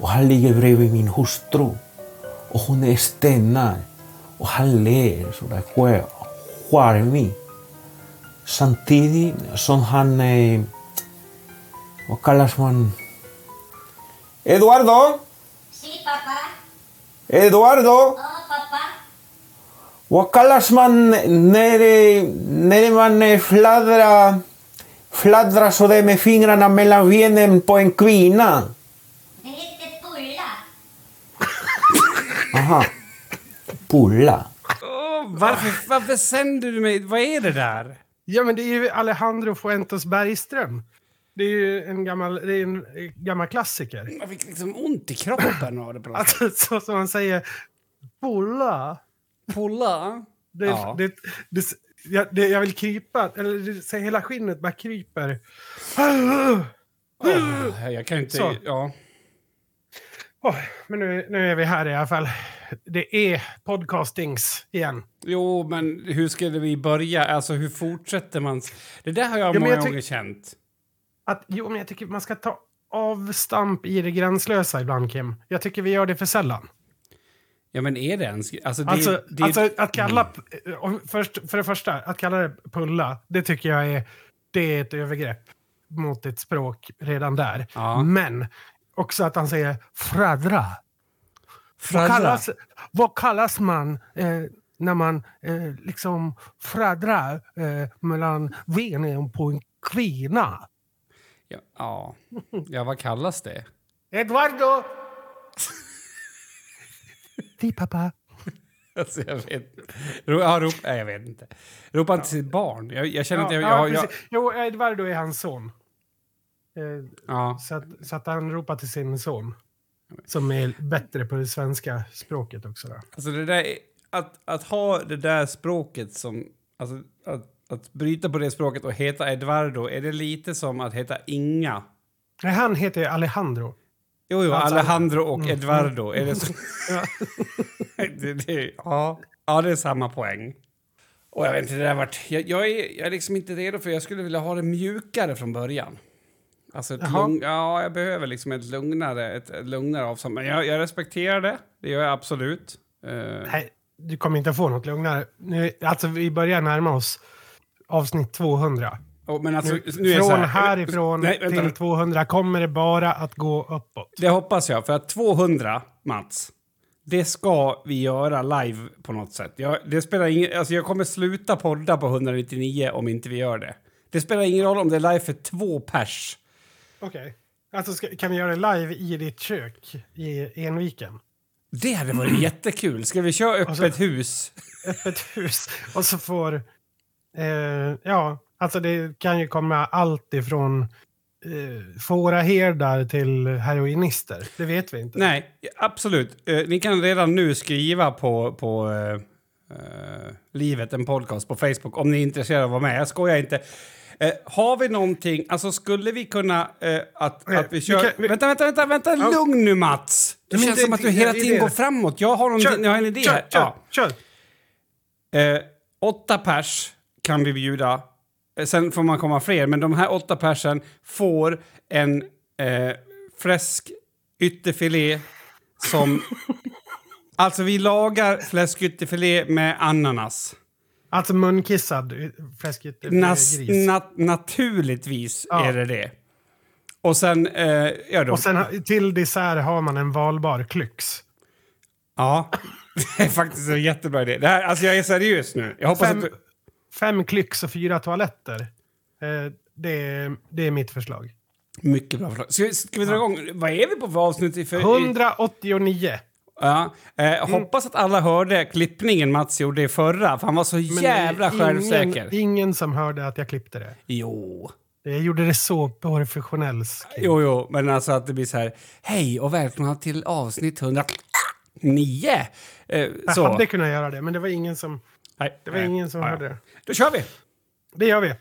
och han ligger bredvid min hustru och hon är stenar och han ler sådär skär- charmig. Samtidigt som han är... Vad kallas man? Eduardo! Sí, papá. Eduardo! Oh, papá. Vad kallas man när, när man eh, fladdrar, fladdrar sådär med fingrarna mellan benen på en kvinna? Aha. Pulla. Åh, varför, varför sänder du mig? Vad är det där? Ja, men det är ju Alejandro Fuentes Bergström. Det är ju en gammal, det är en eh, gammal klassiker. Jag fick liksom ont i kroppen av det på något sätt. Alltså, så som man säger, Pulla. Pulla? Det, Ja. det, det, jag, det, jag vill krypa, eller det, så hela skinnet bara kryper. Åh, jag kan inte... Så. Ja. Oj, men nu, nu är vi här i alla fall. Det är podcastings igen. Jo, men hur skulle vi börja? Alltså, hur fortsätter man? Det där har jag men många jag gånger känt. Att, jo, men jag tycker man ska ta avstamp i det gränslösa ibland, Kim. Jag tycker vi gör det för sällan. Ja, men är det ens... Alltså, det, Alltså, det, alltså att kalla... och Först, för det första, att kalla det pulla, det tycker jag är, det är ett övergrepp mot ett språk redan där. Ja. Men också att han säger fradra. Vad kallas, vad kallas man eh, när man eh, liksom fradrar eh, mellan benen på en kvinna? Ja, ja. ja, vad kallas det? Eduardo! Di pappa. Alltså, jag vet Ro, ja, rop, nej, jag vet inte. Ropa inte till sitt barn. Jag, jag känner Ja, att jag... ja, jag. Jo, Eduardo är hans son. Ja. Så att, så att han ropar till sin son. Som är bättre på det svenska språket också. Då. Alltså det där, är- att, att ha det där språket som... Alltså, att, att bryta på det språket och heta Eduardo, är det lite som att heta Inga? Nej, han heter Alejandro. Jo, jo, Alltså, Alejandro och Eduardo. Är det så? Ja. det, det, ja. ja, det är samma poäng. Och jag vet inte, det där vart... Jag, jag, är, jag är liksom inte redo för jag skulle vilja ha det mjukare från början. Alltså ett lugn, ja, jag behöver liksom ett lugnare, ett, ett lugnare avstånd. Men jag, jag respekterar det, det gör jag absolut. Eh, Nej, du kommer inte få något lugnare. Nu, alltså, vi börjar närma oss avsnitt 200. och, men alltså, Nu, nu från här- härifrån Nej, vänta till nu. 200 kommer det bara att gå uppåt. Det hoppas jag, för att 200, Mats, det ska vi göra live på något sätt. Jag, det spelar ingen, alltså jag kommer sluta podda på 199 om inte vi gör det. Det spelar ingen roll om det är live för två pers. Okej. Alltså, ska, kan vi göra det live i ditt kök i Enviken? Det hade varit jättekul. Ska vi köra öppet Alltså- hus? öppet hus. Och så får... Eh, ja, alltså det kan ju komma allt ifrån eh, fåraherdar till heroinister. Det vet vi inte. Nej, absolut. Eh, ni kan redan nu skriva på, på eh, eh, Livet, en podcast på Facebook om ni är intresserade av att vara med. Jag skojar inte. Eh, har vi någonting, alltså skulle vi kunna eh, att, Eh, att vi vi kör... kan- vi- Vänta, vänta, vänta, vänta, Ja. lugn nu Mats! Det känns som att du hela tiden går framåt. Jag har, någonting, jag har en idé kör, här. Kör, Ja. kör. Eh, åtta pers kan vi bjuda. Eh, Sen får man komma fler, men de här åtta persen får en eh, fläsk ytterfilé som... alltså, vi lagar fläskytterfilé med ananas. Alltså munkissad eh, fläskigt Nas, gris. nat, naturligtvis Ja. är det det. Och sen... Eh, ja, Och sen till dessert har man en valbar klyx. Ja, det är faktiskt en jättebra idé. Det här, alltså jag är seriös nu. Jag hoppas Fem, att du... fem klyx och fyra toaletter. Eh, det, är, det är mitt förslag. Mycket bra förslag. Ska, vi- ska vi dra igång? Vad är vi på för avsnitt? i- För, i- 189. Ja, eh, hoppas att alla hörde klippningen Mats gjorde i förra, för han var så Men jävla ingen, självsäker. Ingen som hörde att jag klippte det. Jo. Jag gjorde det så professionellt. jo, jo, men alltså att det blir så här, hej och välkomna till avsnitt 109. Eh, Jag så. hade kunnat göra det, men det var ingen som, Nej, det var nej. ingen som Ja, ja. hörde det. Då kör vi! Det gör vi.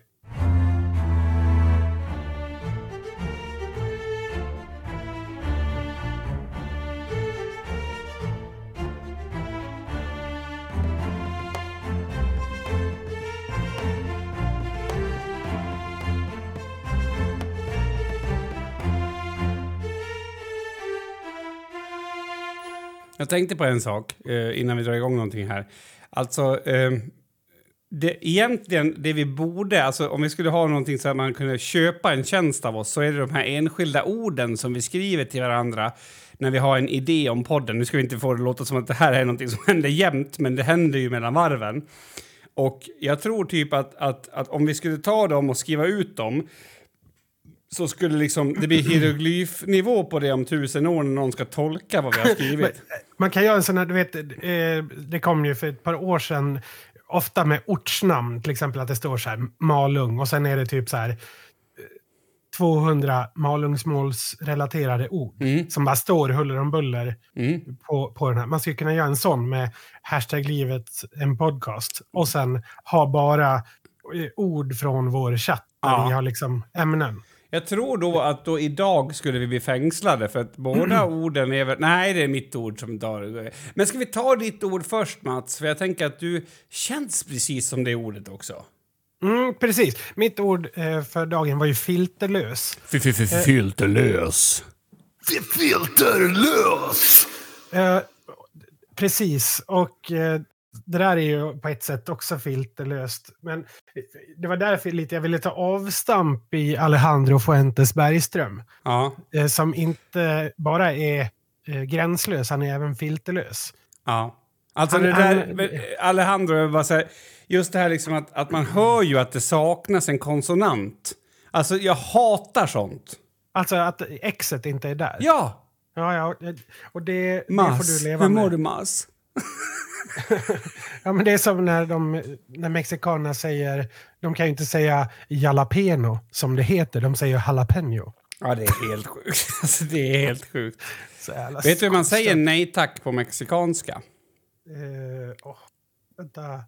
Jag tänkte på en sak eh, innan vi drar igång någonting här. Alltså, eh, det, egentligen det vi borde, alltså om vi skulle ha någonting så att man kunde köpa en tjänst av oss så är det de här enskilda orden som vi skriver till varandra när vi har en idé om podden. Nu ska vi inte få det att låta som att det här är någonting som händer jämt, men det händer ju mellan varven. Och jag tror typ att, att, att om vi skulle ta dem och skriva ut dem så skulle liksom, det bli hieroglyfnivå på det om tusen år när någon ska tolka vad vi har skrivit. Man kan göra en sån här, du vet, eh, det kom ju för ett par år sedan, ofta med ortsnamn, till exempel att det står så här Malung och sen är det typ så här eh, 200 Malungsmålsrelaterade ord Mm. som bara står huller om buller Mm. på, på den här. Man skulle kunna göra en sån med hashtag livet en podcast och sen ha bara eh, ord från vår chatt där Ja. vi har liksom ämnen. Jag tror då att då idag skulle vi bli fängslade för att båda orden är väl... Nej, det är mitt ord som tar... Men ska vi ta ditt ord först, Mats? För jag tänker att du känns precis som det ordet också. Mm, precis. Mitt ord eh, för dagen var ju filterlös. Filterlös. Filterlös! Eh, precis, och eh, det där är ju på ett sätt också filterlöst. Men det var därför lite jag ville ta avstamp i Alejandro Fuentes Bergström. Ja, Eh, som inte bara är eh, gränslös, han är även filterlös. ja. Alltså Han- det där... han- Alejandro, bara säga, just det här liksom att, att man hör ju att det saknas en konsonant. Alltså, jag hatar sånt. Alltså att exet inte är där. Ja! Ja, ja, och det, det får Mas, du leva hur mår med. du, Mas? Ja, men det är som när, de, när mexikanerna säger, de kan ju inte säga jalapeno som det heter, de säger jalapeno. Ja, det är helt sjukt. Alltså, det är helt sjukt. Vet du hur man säger nej tack på mexikanska? Eh, åh, vänta.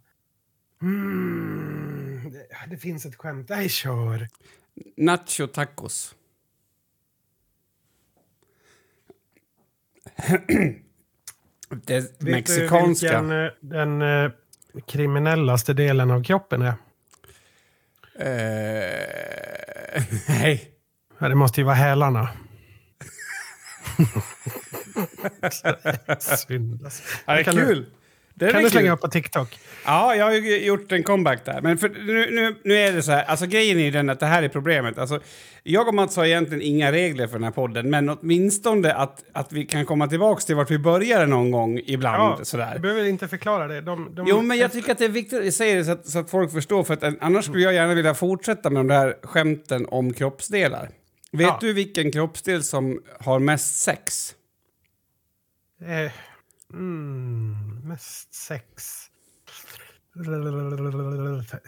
Mm, det, det finns ett skämt. Nej, kör. Nacho tacos. det Vet mexikanska. du vilken eh, den eh, kriminellaste delen av kroppen är? Eh, nej. Ja, det måste ju vara hälarna. Synd alltså. Ja, det är Kan du- kul. Det Kan du slänga upp på TikTok? Ja, jag har ju gjort en comeback där. Men för, nu, nu, nu är det så här, alltså grejen är ju den att det här är problemet. Alltså, jag och Mats har egentligen inga regler för den här podden, men åtminstone att, att vi kan komma tillbaka till vart vi började någon gång ibland. Ja, sådär. du behöver inte förklara det. De, de, Jo, men jag tycker att det är viktigt att säger det så att, så att folk förstår. För att annars skulle jag gärna vilja fortsätta med de där skämten om kroppsdelar. Vet Ja. du vilken kroppsdel som har mest sex? Eh, mm, mest sex. Jag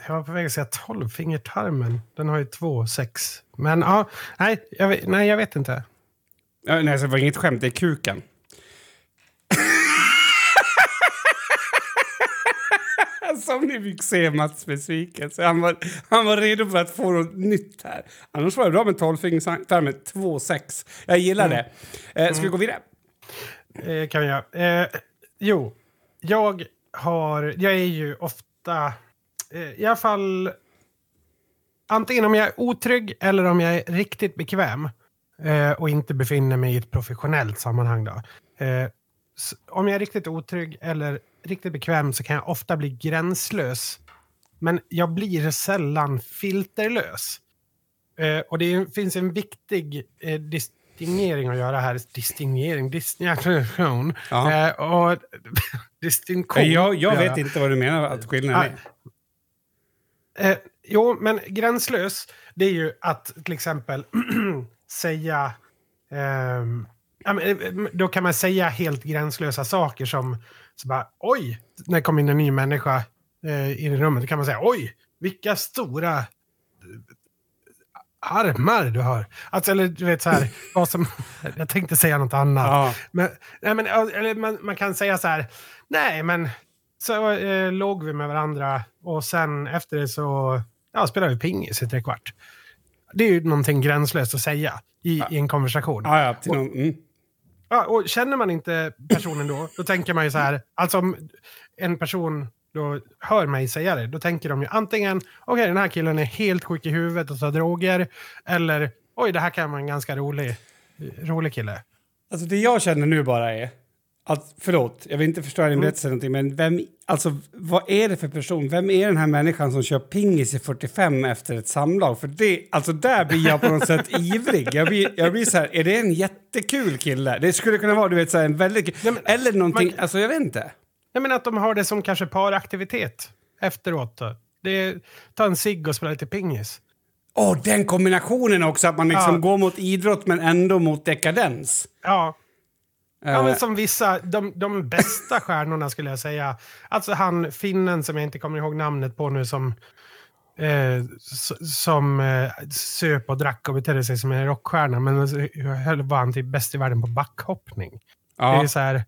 var på väg att säga tolvfingertarmen. Den har ju två sex. Men ja, nej, jag vet, nej, jag vet inte. Ja, nej, det var inget skämt, det är kuken. Som ni fick se Mats besvikelse. Han var, han var redo för att få något nytt här. Annars var det bra med tolvfingertarmen, två sex. Jag gillar det. Eh, ska vi gå vidare? Eh, kan vi göra. Eh, jo, jag har... Jag är ju ofta... Eh, I alla fall... Antingen om jag är otrygg eller om jag är riktigt bekväm eh, och inte befinner mig i ett professionellt sammanhang. Då. Eh, om jag är riktigt otrygg eller riktigt bekväm så kan jag ofta bli gränslös. Men jag blir sällan filterlös. Eh, och det är- finns en viktig eh, distingering att göra här. Distingering? Distinktion. Ja. Eh, och distinktion. Jag jag vet inte vad du menar att skillnaden är. Eh, jo, men gränslös, det är ju att till exempel säga... ehm, eh, då kan man säga helt gränslösa saker som så bara, oj, när det kommer in en ny människa eh, in i rummet, då kan man säga oj, vilka stora armar du har. Alltså, eller du vet så här, vad som... Jag tänkte säga något annat. Ja. Men, nej, men, eller man, man kan säga så här, nej men så eh, låg vi med varandra och sen efter det så ja, spelade vi pingis i tre kvart. Det är ju någonting gränslöst att säga i, i en konversation. Ja, ja, till någon, mm. Ja, och känner man inte personen då, då tänker man ju så här, alltså om en person då hör mig säga det, då tänker de ju antingen, okej den här killen är helt sjuk i huvudet och tar droger, eller oj det här kan vara en ganska rolig, rolig kille. Alltså det jag känner nu bara är att, förlåt, jag vill inte förstöra Mm. din berättelse eller någonting, men vem, alltså, vad är det för person? Vem är den här människan som kör pingis i 45 efter ett samlag? För det, alltså där blir jag på något sätt ivrig. Jag blir, jag blir så här, är det en jättekul kille? Det skulle kunna vara, du vet, så här, en väldigt... Men- eller någonting, man- alltså jag vet inte. Jag menar att de har det som kanske paraktivitet efteråt. Då. Det är, ta en cigg och spela lite pingis. Åh, den kombinationen också, att man liksom Ja. går mot idrott men ändå mot dekadens. Ja, ja Eh, men som vissa, de, de bästa stjärnorna skulle jag säga. Alltså han finnen som jag inte kommer ihåg namnet på nu som eh, som eh, söp och drack och betedde sig som en rockstjärna. Men så var han typ bäst i världen på backhoppning. Det är ja. så här,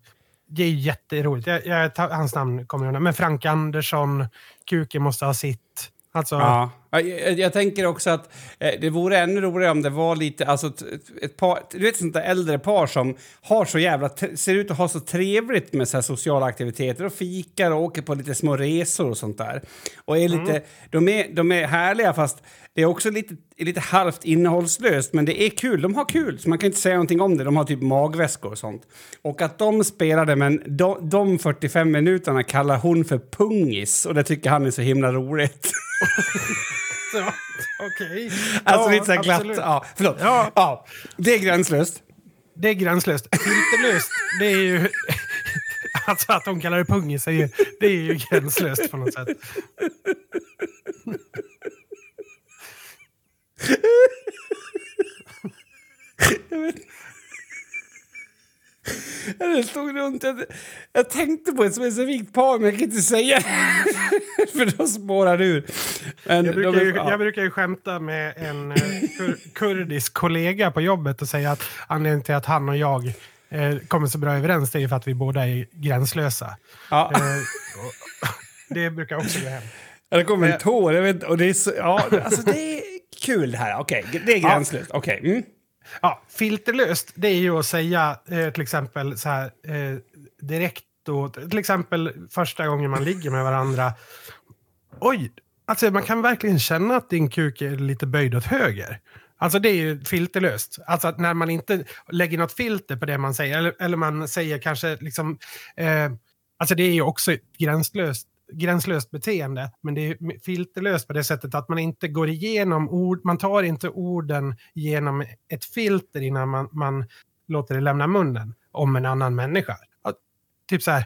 det är jätteroligt. Jag, jag, hans namn kommer jag ihåg. Men Frank Andersson, Kuken måste ha sitt. Alltså, Ja. Ja, Jag, jag tänker också att eh, det vore ännu roligare om det var lite, alltså ett, ett par, du vet sånt där äldre par som har så jävla, ser ut att ha så trevligt med så här sociala aktiviteter och fikar och åker på lite små resor och sånt där. Och är lite, de, är, de är härliga fast det är också lite, lite halvt innehållslöst men det är kul, de har kul så man kan inte säga någonting om det, de har typ magväskor och sånt. Och att de spelade men de, de 45 minuterna kallar hon för pungis och det tycker han är så himla roligt. okej. Alltså Ja, lite så här glatt. absolut. Ja, förlåt. Ja. Ja. det är gränslöst. Det är gränslöst. Filterlöst, det är ju... Alltså att de kallar det pungis, är ju, det är ju gränslöst på något sätt. Jag stod runt. Jag, jag tänkte på ett specifikt par, men jag kan inte säga. För då spårar det ur. Men Jag de brukar, är- ju, ja. jag brukar ju skämta med en eh, kur, kurdisk kollega på jobbet och säga att anledningen till att han och jag eh, kommer så bra överens det är för att vi båda är gränslösa. Ja. Eh, det brukar också gå hem. Ja, det kommer en tår. Jag vet, och det är så, ja, alltså det är kul det här. Okej, det är gränslöst. Okej. Mm. Ja, filterlöst, det är ju att säga eh, till exempel så här eh, direkt då, till exempel första gången man ligger med varandra. Oj, alltså man kan verkligen känna att din kuk är lite böjd åt höger. Alltså det är ju filterlöst. Alltså att när man inte lägger något filter på det man säger, eller, eller man säger kanske liksom, eh, alltså det är ju också gränslöst gränslöst beteende, men det är filterlöst på det sättet att man inte går igenom ord, man tar inte orden genom ett filter innan man, man låter det lämna munnen om en annan människa. Att, typ så här,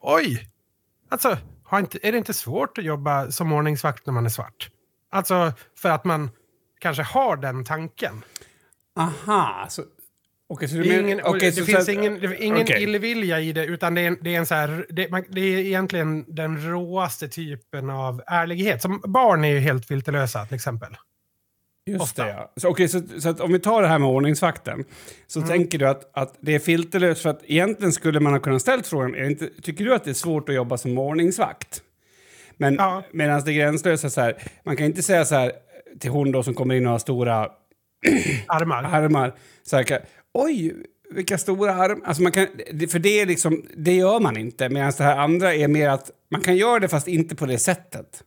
oj, alltså, har inte, är det inte svårt att jobba som ordningsvakt när man är svart? Alltså, för att man kanske har den tanken. Aha. Så, du Det, men- ingen, okej, det finns så- ingen, det ingen okej. illvilja i det, utan det är det är en så här, det, man, det är egentligen den råaste typen av ärlighet. Som barn är ju helt filterlösa till exempel. Just Ofta. det, ja. Så, okej, så, så att om vi tar det här med ordningsvakten. Så Mm. tänker du att, att det är filterlöst för att egentligen skulle man ha kunnat ställt frågan, är det inte, tycker du att det är svårt att jobba som ordningsvakt? Men Ja. medan det gränslösa så här, man kan inte säga så här till hon då som kommer in och har stora Armar. armar. Så här, Oj, vilka stora armar. Alltså man kan, för det, är liksom, det gör man inte. Medan det här andra är mer att man kan göra det fast inte på det sättet.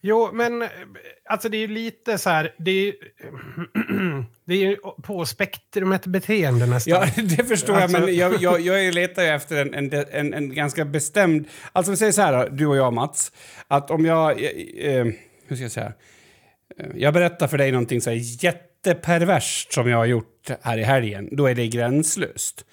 Jo, men alltså det är ju lite så här, det är, ju- det är ju på spektrumet beteende nästan. Ja, det förstår Alltså- jag, men jag, jag, jag letar ju efter en, en, en, en ganska bestämd... Alltså vi säger så här du och jag Mats, att om jag... Eh, eh, hur ska jag säga? Eh, Jag berättar för dig någonting så här jätteperverst som jag har gjort här i helgen, då är det gränslöst.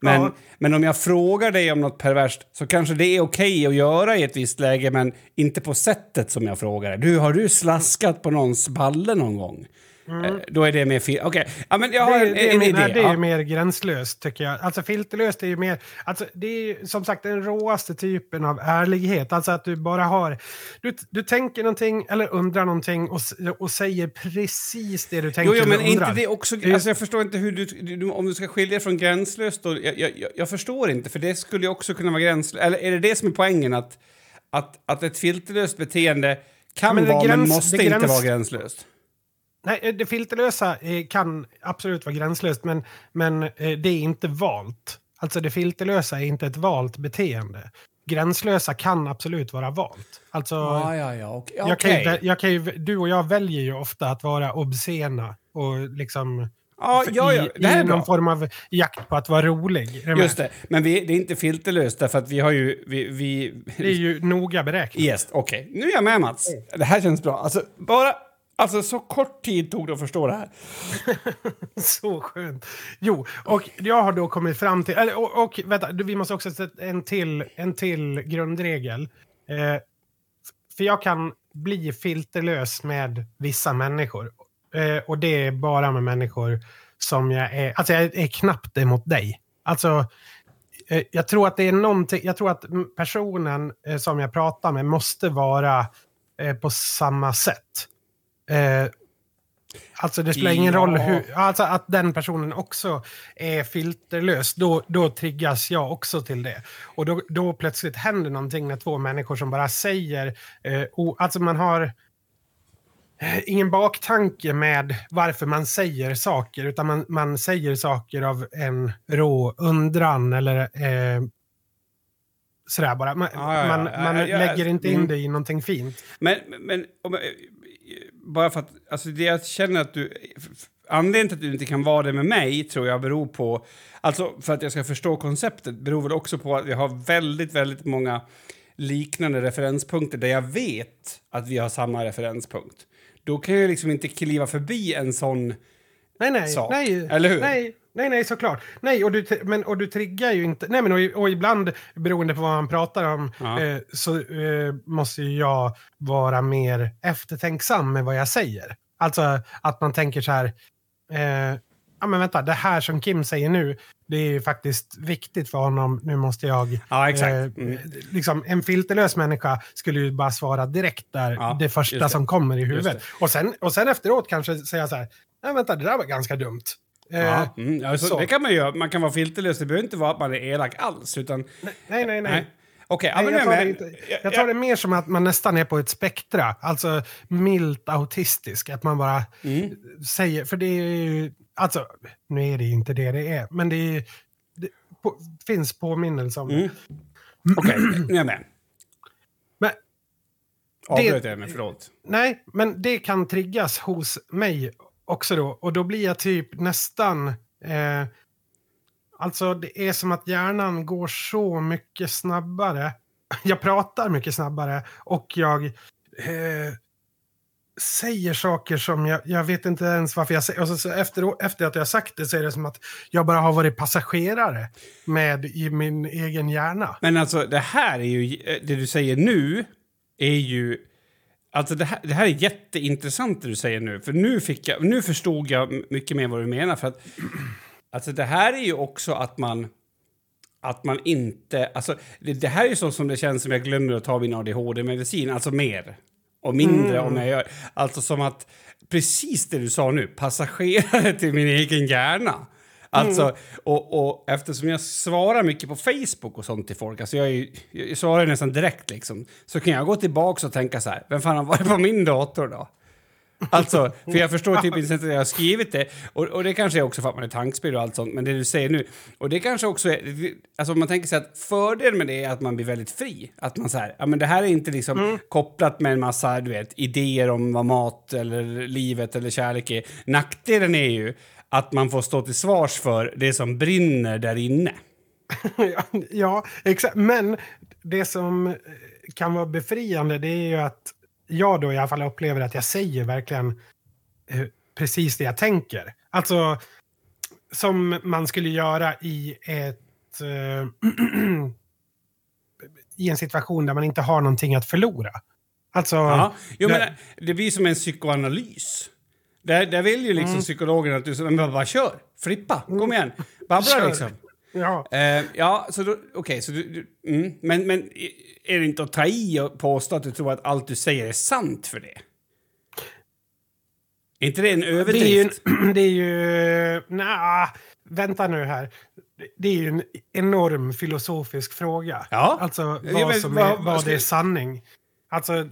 Men, Ja. men om jag frågar dig om något perverst så kanske det är okej att göra i ett visst läge, men inte på sättet som jag frågar. Du, har du slaskat på någons balle någon gång? Eh, Då är det mer. Okej, ja, men jag har Mm. Det, en, det, är, en mer- idé. nej, det är ja. mer gränslöst tycker jag. Alltså filterlöst är ju mer, alltså det är ju som sagt den råaste typen av ärlighet. Alltså att du bara har, du, du tänker någonting eller undrar någonting och, och säger precis det du tänker Jo, jo, men eller är inte undrar. det också... Alltså, jag förstår inte hur du, du... Om du ska skilja från gränslöst då... Jag, jag, jag förstår inte, för det skulle ju också kunna vara gränslöst. Eller är det det som är poängen? Att, att, att ett filterlöst beteende kan Men vara, men gräns- måste det inte gräns- vara gränslöst? Nej, det filterlösa eh, kan absolut vara gränslöst, men, men eh, det är inte valt. Alltså det filterlösa är inte ett valt beteende. Gränslösa kan absolut vara valt. Alltså, Ja, ja, ja. Okej. jag kan ju, jag kan ju, du och jag väljer ju ofta att vara obscena och liksom Ja, ja, ja, det här är i bra. någon form av jakt på att vara rolig. Just det, men vi, det är inte filterlöst därför att vi har ju... Vi, vi, Det är ju noga beräknat. Yes, okej. Nu är jag med Mats. Det här känns bra. Alltså, bara... Alltså så kort tid tog det att förstå det här. Så skönt. Jo, och jag har då kommit fram till... Eller, och, och vänta, vi måste också sätta en till, en till grundregel. Eh, för jag kan bli filterlös med vissa människor. Eh, och det är bara med människor som jag är... Alltså jag är knappt emot dig. Alltså, eh, jag tror att det är någonting... Jag tror att personen eh, som jag pratar med måste vara eh, på samma sätt. Eh, Alltså det spelar ingen Ja. roll hur... Alltså att den personen också är filterlös. Då, då triggas jag också till det. Och då, då plötsligt händer någonting när två människor som bara säger... Eh, o, alltså man har eh, ingen baktanke med varför man säger saker. Utan man, man säger saker av en rå undran eller... Eh, sådär bara. Man, Ja, ja, ja. man, man lägger inte in mm. det i någonting fint. Men, men om, bara för att, alltså det jag känner att du, anledningen till att du inte kan vara det med mig tror jag beror på, alltså för att jag ska förstå konceptet, beror väl också på att vi har väldigt, väldigt många liknande referenspunkter där jag vet att vi har samma referenspunkt. Då kan jag liksom inte kliva förbi en sån... Nej, nej. sak. nej Eller hur? Nej, nej, nej såklart. Nej, och du, men, och du triggar ju inte... Nej, men och, och ibland, beroende på vad man pratar om, Ja. eh, så eh, måste jag vara mer eftertänksam med vad jag säger. Alltså att man tänker så här... Eh, ja, men vänta, det här som Kim säger nu, det är ju faktiskt viktigt för honom. Nu måste jag... Ja, exakt. Eh, Mm. liksom, en filterlös människa skulle ju bara svara direkt där, Ja, det första det. som kommer i huvudet. det. Och sen, och sen efteråt kanske säga så här, nej vänta, det där var ganska dumt. Eh, Ja, mm, alltså, så. det kan man göra. Man kan vara filterlös. Det behöver inte vara att man är elak alls. Utan, Nej, nej, nej. nej. Okej, men jag, tar det inte, jag tar det mer som att man nästan är på ett spektra. Alltså milt autistisk. Att man bara Mm. säger, för det är ju, alltså nu är det inte det det är, men det, är, det på, finns påminnelse om det. Mm. Okej, nu är jag med. Men Avbröt jag mig, förlåt. Nej, men det kan triggas hos mig också då. Och då blir jag typ nästan... Eh, alltså det är som att hjärnan går så mycket snabbare. Jag pratar mycket snabbare och jag eh, säger saker som jag, jag vet inte ens varför jag säger. Och så, så efter, efter att jag har sagt det så är det som att jag bara har varit passagerare med i min egen hjärna. Men alltså, det här är ju... Eh, det du säger nu är ju... Alltså det här, det här är jätteintressant det du säger nu. För nu, fick jag, nu förstod jag mycket mer vad du menar. För att, alltså det här är ju också att man... Att man inte... Alltså, det, det här är ju så som det känns som jag glömmer att ta min ADHD-medicin. Alltså mer. Och mindre om jag gör... Alltså som att... Precis det du sa nu. Passagerare till min egen hjärna. Alltså, och, och eftersom jag svarar mycket på Facebook och sånt till folk, alltså jag, är, ju- jag svarar nästan direkt liksom, så kan jag gå tillbaka och tänka så här, vem fan har varit på min dator då? Alltså, för jag förstår typ inte att jag har skrivit det. Och, och det kanske är också för att man är tankspel och allt sånt, men det du säger nu. Och det kanske också är, alltså om man tänker sig att fördelen med det är att man blir väldigt fri. Att man så här, ja men det här är inte liksom kopplat med en massa, du vet, idéer om vad mat eller livet eller kärlek är. Nackdelen är ju att man får stå till svars för det som brinner där inne. Ja, exakt. Men det som eh, kan vara befriande det är ju att jag då i alla fall upplever att jag säger verkligen eh, precis det jag tänker. Alltså som man skulle göra i ett... Eh, I en situation där man inte har någonting att förlora. Alltså... Ja. Jo, men det blir som en psykoanalys. Där, där vill ju liksom psykologen att du så, men bara, kör, flippa, kom igen, babbla liksom. ja. Eh, ja, så okej, så du, du mm, men, men är det inte att ta i och påstå att du tror att allt du säger är sant för det? Är inte det en Det är ju, överdrift? det är ju... Nja, vänta nu här. Det är ju en enorm filosofisk fråga. Ja. Alltså vad, som vad- är, vad det är sanning. Alltså,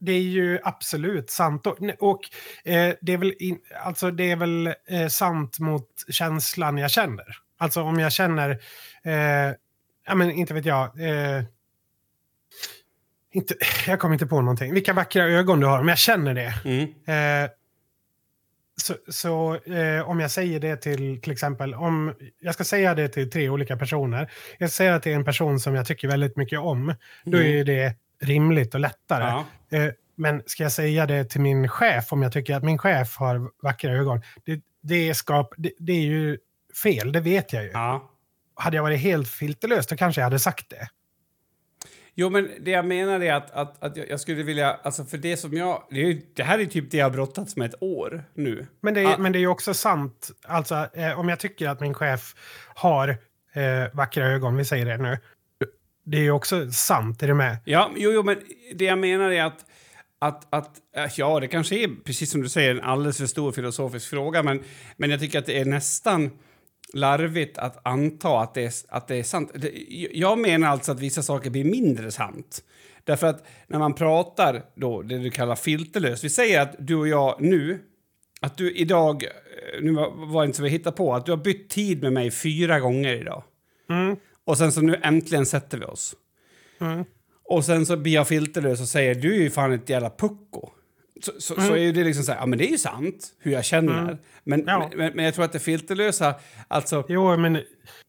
det är ju absolut sant. Och, och eh, det är väl, in, alltså, det är väl eh, sant mot känslan jag känner. Alltså om jag känner... Eh, ja, men inte vet jag. Eh, inte, jag kommer inte på någonting. Vilka vackra ögon du har, om jag känner det. Mm. Eh, så, så eh, om jag säger det till, till exempel, om jag ska säga det till tre olika personer. Jag säger att det är en person som jag tycker väldigt mycket om. Då är ju det rimligt och lättare. Ja. Eh, men ska jag säga det till min chef om jag tycker att min chef har vackra ögon? Det, det, är, skap, det, det är ju fel, det vet jag ju. Ja. Hade jag varit helt filterlös då kanske jag hade sagt det. Jo, men det jag menar är att, att, att jag skulle vilja... Alltså för det som jag... Det, är, det här är typ det jag har brottats med ett år nu. Men det, är, Ah. men det är ju också sant, alltså eh, om jag tycker att min chef har eh, vackra ögon, vi säger det nu. Det är ju också sant, är du med? Ja, jo, jo, men det jag menar är att, att, att äh, ja, det kanske är precis som du säger en alldeles för stor filosofisk fråga, men, men jag tycker att det är nästan larvigt att anta att det är, att det är sant. Det, jag menar alltså att vissa saker blir mindre sant. Därför att när man pratar då, det du kallar filterlöst, vi säger att du och jag nu, att du idag, eh, nu var det inte så vi hittade på, att du har bytt tid med mig fyra gånger idag. Och sen så nu äntligen sätter vi oss. Och sen så blir jag filterlös och säger du är ju fan ett jävla pucko. Så, så, så är ju det liksom så här, ja men det är ju sant hur jag känner. Men, Ja. men, men jag tror att det filterlösa, alltså... Jo, men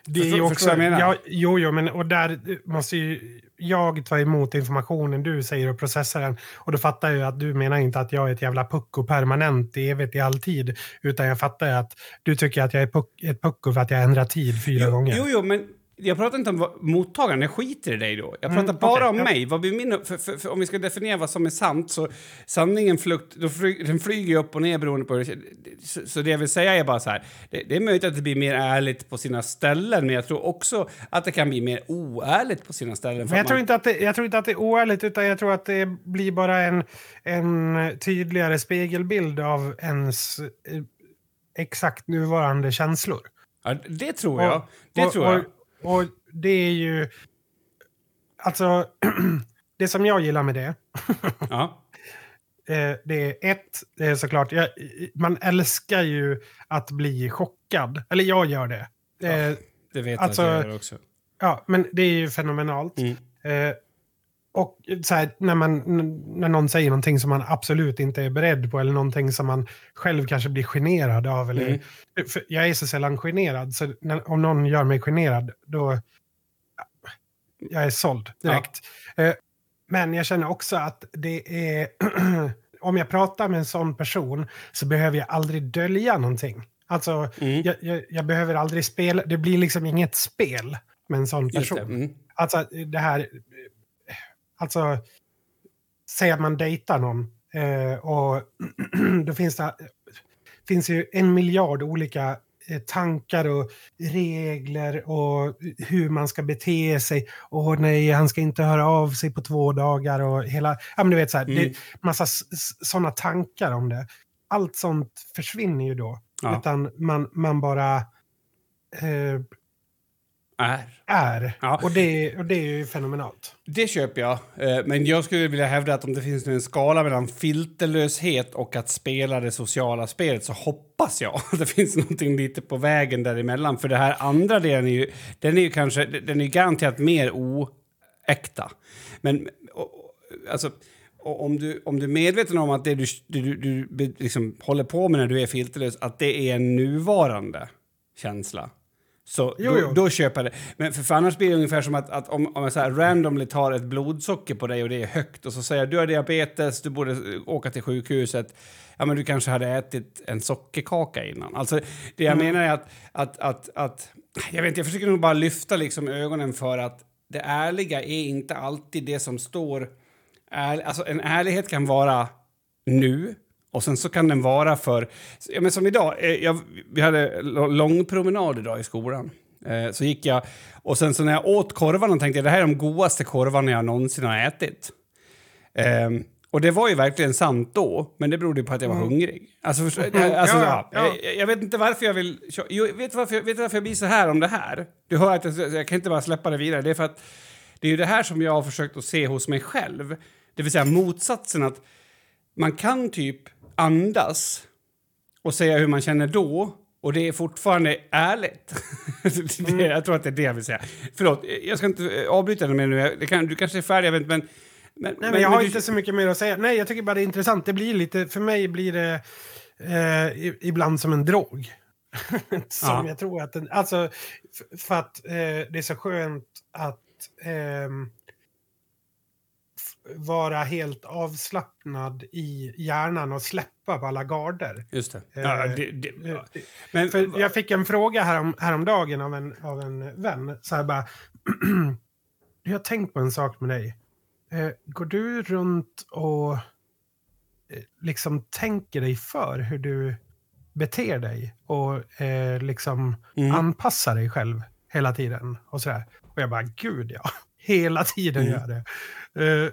det är ju också... jag menar? Ja, jo, jo, men och där måste ju jag ta emot informationen du säger och processa den. Och då fattar jag ju att du menar inte att jag är ett jävla pucko permanent i evigt i all tid. Utan jag fattar ju att du tycker att jag är puck, ett pucko för att jag ändrar tid fyra gånger. Jo, jo, men jag pratar inte om mottagaren, jag skiter i dig då. Jag pratar bara okej, om mig. Vad blir min, för, för, för om vi ska definiera vad som är sant så sanningen flukt, då fly, den flyger upp och ner beroende på hur det så, så det jag vill säga är bara så här, det, det är möjligt att det blir mer ärligt på sina ställen men jag tror också att det kan bli mer oärligt på sina ställen. Men jag att tror, man- inte att det, jag tror inte att det är oärligt, utan jag tror att det blir bara en, en tydligare spegelbild av ens eh, exakt nuvarande känslor. Ja, det tror jag. det och, tror jag. Och, och det är ju... Alltså, det som jag gillar med det, Ja. eh, det är ett, det är såklart, jag, man älskar ju att bli chockad. Eller jag gör det. Eh, Det vet Alltså- jag gör också. Ja, men det är ju fenomenalt. Mm. Eh, och så här, när, man, när någon säger någonting som man absolut inte är beredd på eller någonting som man själv kanske blir generad av. Eller, Mm. jag är så sällan generad, så när, om någon gör mig generad, då... Jag är såld direkt. Eh, men jag känner också att det är... om jag pratar med en sån person så behöver jag aldrig dölja någonting. Alltså, Mm. jag, jag, jag behöver aldrig spela. Det blir liksom inget spel med en sån person. det. Mm. Alltså det här... Alltså, säg att man dejtar någon eh, och då finns det finns ju en miljard olika eh, tankar och regler och hur man ska bete sig. Och nej, han ska inte höra av sig på två dagar och hela... Ja, men du vet så här, det Mm. är massa sådana tankar om det. Allt sånt försvinner ju då. Ja. Utan man, man bara eh, Är. är. Ja. Och, det, och det är ju fenomenalt. Det köper jag. Eh, Men jag skulle vilja hävda att om det finns en skala mellan filterlöshet och att spela det sociala spelet så hoppas jag att det finns någonting lite på vägen däremellan. För det här andra delen är ju, den är ju kanske, den är garanterat mer oäkta. Men alltså, och om, du, om du är medveten om att det du, du, du, du liksom håller på med när du är filterlös, att det är en nuvarande känsla. Så Jo, då, jo. då köper jag det. Men för, för annars blir det ungefär som att, att om, om jag så här randomly tar ett blodsocker på dig och det är högt och så säger jag du har diabetes, du borde åka till sjukhuset. Ja, men du kanske hade ätit en sockerkaka innan. Alltså, det jag menar är att, att, att, att... Jag vet inte, jag försöker nog bara lyfta liksom ögonen för att det ärliga är inte alltid det som står... Är, alltså, en ärlighet kan vara nu och sen så kan den vara för... Ja, men som idag, eh, jag, vi hade lång promenad idag i skolan. Eh, så gick jag och sen så när jag åt korvarna tänkte jag det här är de godaste korvarna jag någonsin har ätit. Ehm, och det var ju verkligen sant då, men det berodde på att jag var hungrig. Alltså, förstå, alltså, Ja, ja, ja. Jag, jag vet inte varför jag vill... Jo, vet, du varför, vet du varför jag blir så här om det här? Du hör att jag, jag kan inte bara släppa det vidare. Det är för att det är ju det här som jag har försökt att se hos mig själv. Det vill säga motsatsen att man kan typ andas och säga hur man känner då och det är fortfarande ärligt. det, jag tror att det är det jag vill säga. Förlåt, jag ska inte eh, avbryta dig mer nu. Kan, du kanske är färdig, jag vet men... Men, Nej, men jag har du- inte så mycket mer att säga. Nej, jag tycker bara det är intressant. Det blir lite, för mig blir det... eh, ibland som en drog. som Ja. jag tror att den, alltså för att eh, det är så skönt att f- vara helt avslappnad i hjärnan och släppa på alla garder. Just det. Eh, Ja, det, det ja. Eh, Men, För jag fick en fråga härom, häromdagen av en, av en vän. Så här bara, jag har tänkt på en sak med dig. Eh, går du runt och liksom tänker dig för hur du beter dig och eh, liksom Mm. anpassar dig själv hela tiden? Och, så där. och jag bara, gud ja, hela tiden Mm. gör det. Eh,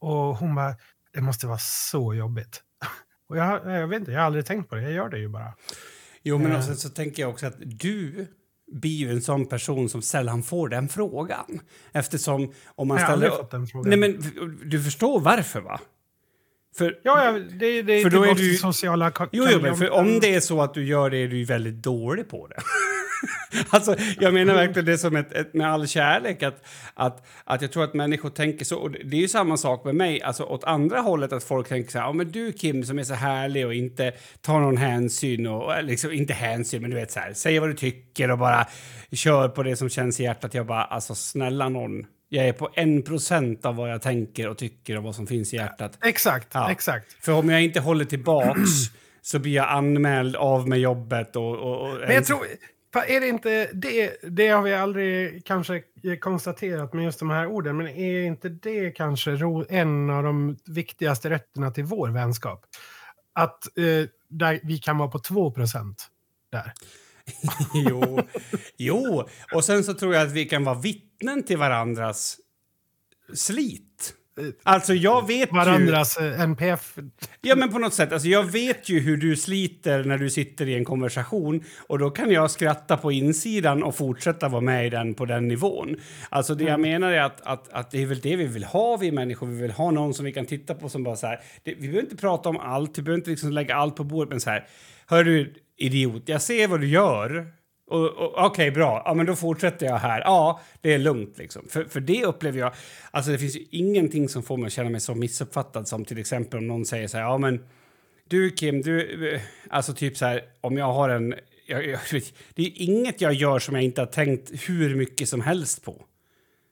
och hon bara, det måste vara så jobbigt. Och jag, jag vet inte, jag har aldrig tänkt på det. Jag gör det ju bara. Jo, men sen så tänker jag också att du blir ju en sån person som sällan får den frågan. Eftersom om man Jag har ställer... aldrig fått den frågan. Nej, men du förstår varför, va? För, Ja, ja det, det För då är du sociala Jo, jo men för om det är så att du gör det är du ju väldigt dålig på det. alltså, jag menar verkligen det som ett, ett, med all kärlek. Att, att, att jag tror att människor tänker så. Och det är ju samma sak med mig. Alltså åt andra hållet att folk tänker så här. Ja, men du Kim som är så härlig och inte tar någon hänsyn. Och, liksom, inte hänsyn, men du vet så här. Säger vad du tycker och bara kör på det som känns i hjärtat. Jag bara, alltså snälla någon. Jag är på en procent av vad jag tänker och tycker och vad som finns i hjärtat. Exakt, Ja. exakt. För om jag inte håller tillbaks så blir jag anmäld av med jobbet och... och, och Men jag tror, är det inte det, det har vi aldrig kanske konstaterat med just de här orden, men är inte det kanske ro, en av de viktigaste rätterna till vår vänskap? Att eh, där vi kan vara på 2 procent där. jo, jo, och sen så tror jag att vi kan vara vittnen till varandras slit. Alltså jag vet ju... Varandras eh, NPF. Ja, men på något sätt. Alltså, jag vet ju hur du sliter när du sitter i en konversation och då kan jag skratta på insidan och fortsätta vara med i den på den nivån. Alltså det jag menar är att, att, att det är väl det vi vill ha, vi människor. Vi vill ha någon som vi kan titta på som bara så här. Det, vi behöver inte prata om allt, vi behöver inte liksom lägga allt på bordet, men så här. Hör du, idiot, jag ser vad du gör. Och, och, Okej, bra. Ja, men då fortsätter jag här. Ja, det är lugnt. Liksom. För, för det upplever jag... Alltså det finns ju ingenting som får mig att känna mig så missuppfattad som till exempel om någon säger så här, ja men du Kim, du... Eh, alltså typ så här, om jag har en... Jag, jag, det är inget jag gör som jag inte har tänkt hur mycket som helst på.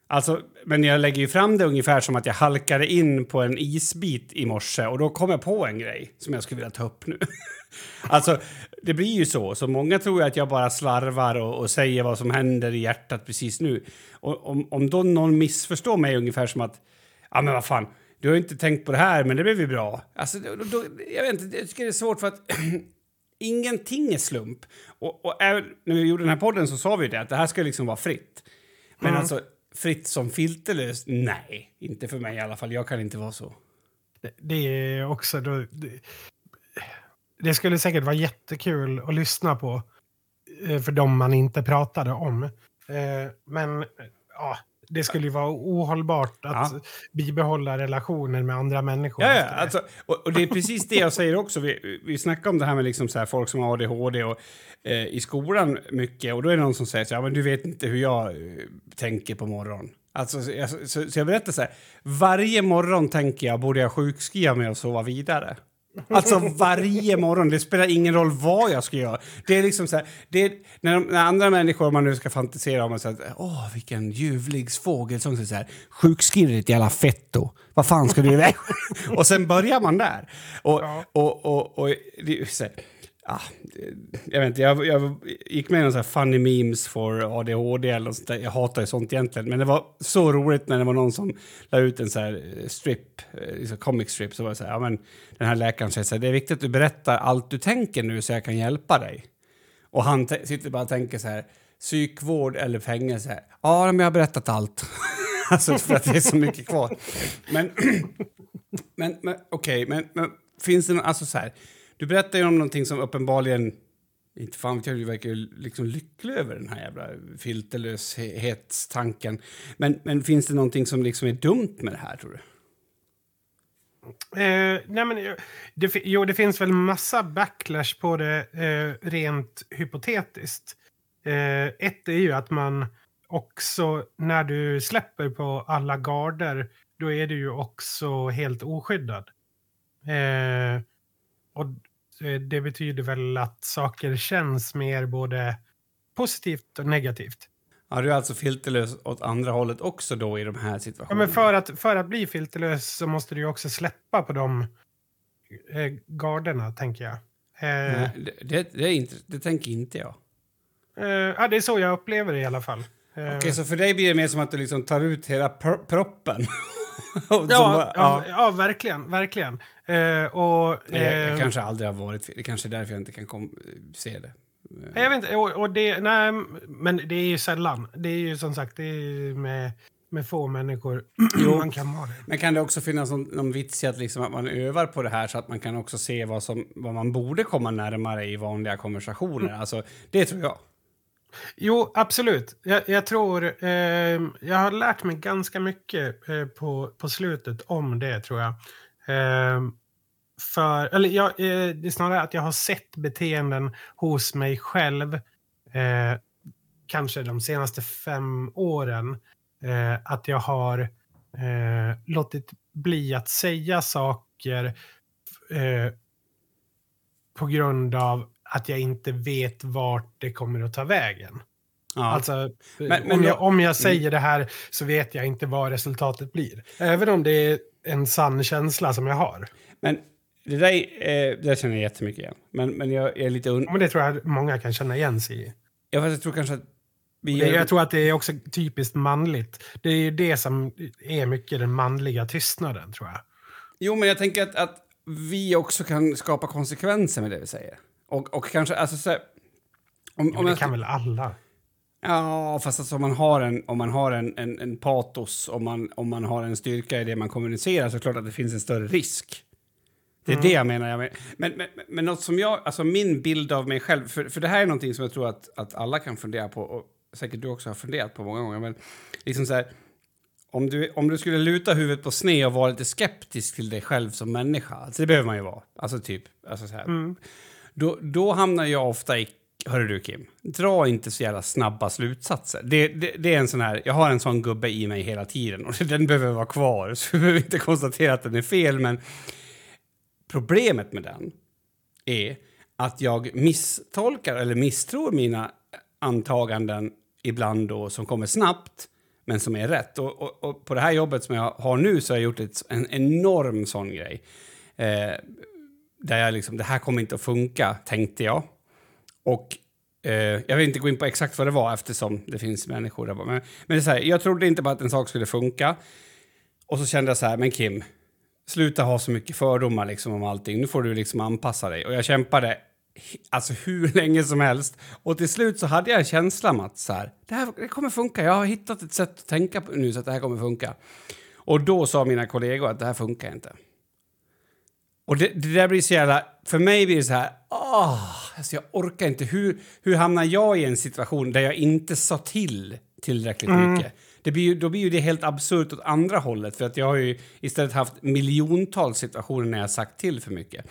Alltså, men jag lägger ju fram det ungefär som att jag halkade in på en isbit i morse och då kom jag på en grej som jag skulle vilja ta upp nu. alltså, det blir ju så. Så många tror att jag bara slarvar och, och säger vad som händer i hjärtat precis nu. Och om, om då någon missförstår mig ungefär som att, ja men vad fan, du har ju inte tänkt på det här, men det blev ju bra. Alltså, då, då, jag vet inte, jag tycker det är svårt för att ingenting är slump. Och, och även när vi gjorde den här podden så sa vi det, att det här ska liksom vara fritt. Men alltså, fritt som filterlöst? Nej, inte för mig i alla fall. Jag kan inte vara så. Det, det är också... Då, det, det skulle säkert vara jättekul att lyssna på eh, för de man inte pratade om. Eh, Men ja, det skulle ju vara ohållbart att Ja. bibehålla relationer med andra människor. Ja, ja, alltså, och, och det är precis det jag säger också. Vi, vi snackar om det här med liksom så här, folk som har ADHD och, eh, i skolan mycket. Och då är det någon som säger så här, men du vet inte hur jag eh, tänker på morgonen. Alltså, så, jag- så, så jag berättar så här, varje morgon tänker jag, borde jag sjukskriva mig och sova vidare? Alltså varje morgon, det spelar ingen roll vad jag ska göra. Det är liksom så här, det är, när, de, när andra människor, man nu ska fantisera om och säga åh vilken ljuvlig fågelsång, så det så här, sjukskriv dig ditt jävla fetto. Vad fan ska du iväg? och sen börjar man där. Och, och, och, och, det, är så här, ah, jag vet inte, jag, jag gick med i någon sån här funny memes for ADHD eller något sånt där. Jag hatar ju sånt egentligen, men det var så roligt när det var någon som la ut en så här eh, strip, eh, liksom comic strip, så var det så här, ja men den här läkaren säger så här, det är viktigt att du berättar allt du tänker nu så jag kan hjälpa dig. Och han sitter bara och tänker så här, psykvård eller fängelse? Ja, men jag har berättat allt. alltså för att det är så mycket kvar. Men, men, men okej, men, men finns det någon, alltså så här, du berättar ju om någonting som uppenbarligen, inte fan vet jag, du verkar liksom lycklig över den här jävla filterlöshetstanken. Men, men finns det någonting som liksom är dumt med det här tror du? Eh, nej men, eh, det, jo, det finns väl massa backlash på det eh, rent hypotetiskt. Eh, ett är ju att man också, när du släpper på alla garder, då är du ju också helt oskyddad. Eh, och det betyder väl att saker känns mer både positivt och negativt. Ja, du är alltså filterlös åt andra hållet också då i de här Ja, situationerna? men för, att, för att bli filterlös så måste du ju också släppa på de eh, garderna, tänker jag. Eh, Nej, det, det, inte, det tänker inte jag. eh, ja, det är så jag upplever det i alla fall. Eh, Okej, så för dig blir det mer som att du liksom tar ut hela pro- proppen? Ja, bara- ja. Ja, verkligen. verkligen. Eh, och, Men jag, jag eh, kanske aldrig har varit. Det kanske är därför jag inte kan kom, se det. Jag vet inte, och, och det, nej, men det är ju sällan. Det är ju som sagt, det är med, med få människor man kan ha det. Men kan det också finnas någon, någon vits i att, liksom att man övar på det här så att man kan också se vad, som, vad man borde komma närmare i vanliga konversationer? Alltså, det tror jag. Jo, absolut. Jag, jag tror... Eh, jag har lärt mig ganska mycket eh, på, på slutet om det, tror jag. Eh, för, eller jag, eh, det är snarare att jag har sett beteenden hos mig själv eh, kanske de senaste fem åren. Eh, att jag har eh, låtit bli att säga saker eh, på grund av att jag inte vet vart det kommer att ta vägen. Ja. Alltså, Men- men om, jag, om jag säger det här så vet jag inte vad resultatet blir. Även om det är en sann känsla som jag har. Men det där, eh, det där känner jag jättemycket igen. Men, men jag är lite... Un- Men det tror jag många kan känna igen sig i. jag, fast jag tror kanske att vi... Det, jag tror att det är också typiskt manligt. Det är ju det som är mycket den manliga tystnaden, tror jag. Jo, men jag tänker att, att vi också kan skapa konsekvenser med det vi säger. Och, och kanske, alltså så här, om, Men om det jag, kan väl alla? Ja, fast alltså om man har en, om man har en, en, en patos, om man, om man har en styrka i det man kommunicerar så är det klart att det finns en större risk. Det är Mm. det jag menar. Jag men, men, men, men något som jag, alltså min bild av mig själv, för, för det här är någonting som jag tror att, att alla kan fundera på och säkert du också har funderat på många gånger, men liksom så här, om du, om du skulle luta huvudet på sned och vara lite skeptisk till dig själv som människa, alltså det behöver man ju vara, alltså typ, alltså så här, Mm då, då hamnar jag ofta i Hörru du Kim, dra inte så jävla snabba slutsatser. Det, det, det är en sån här, jag har en sån gubbe i mig hela tiden och den behöver vara kvar. Så vi behöver inte konstatera att den är fel, men problemet med den är att jag misstolkar eller misstror mina antaganden ibland då som kommer snabbt men som är rätt. Och, och, och på det här jobbet som jag har nu så har jag gjort ett, en enorm sån grej. Eh, där jag liksom, det här kommer inte att funka, tänkte jag. Och eh, jag vill inte gå in på exakt vad det var eftersom det finns människor där. Men, men det är så här, jag trodde inte på att en sak skulle funka. Och så kände jag så här, men Kim, sluta ha så mycket fördomar liksom om allting. Nu får du liksom anpassa dig. Och jag kämpade alltså hur länge som helst. Och till slut så hade jag en känsla om att så här, det här det kommer funka. Jag har hittat ett sätt att tänka på nu så att det här kommer funka. Och då sa mina kollegor att det här funkar inte. Och det, det där blir så jävla... För mig blir det så här... Åh, alltså jag orkar inte. Hur, hur hamnar jag i en situation där jag inte sa till tillräckligt mycket? Det blir ju, då blir ju det helt absurt åt andra hållet. För att jag har ju istället haft miljontals situationer när jag har sagt till för mycket.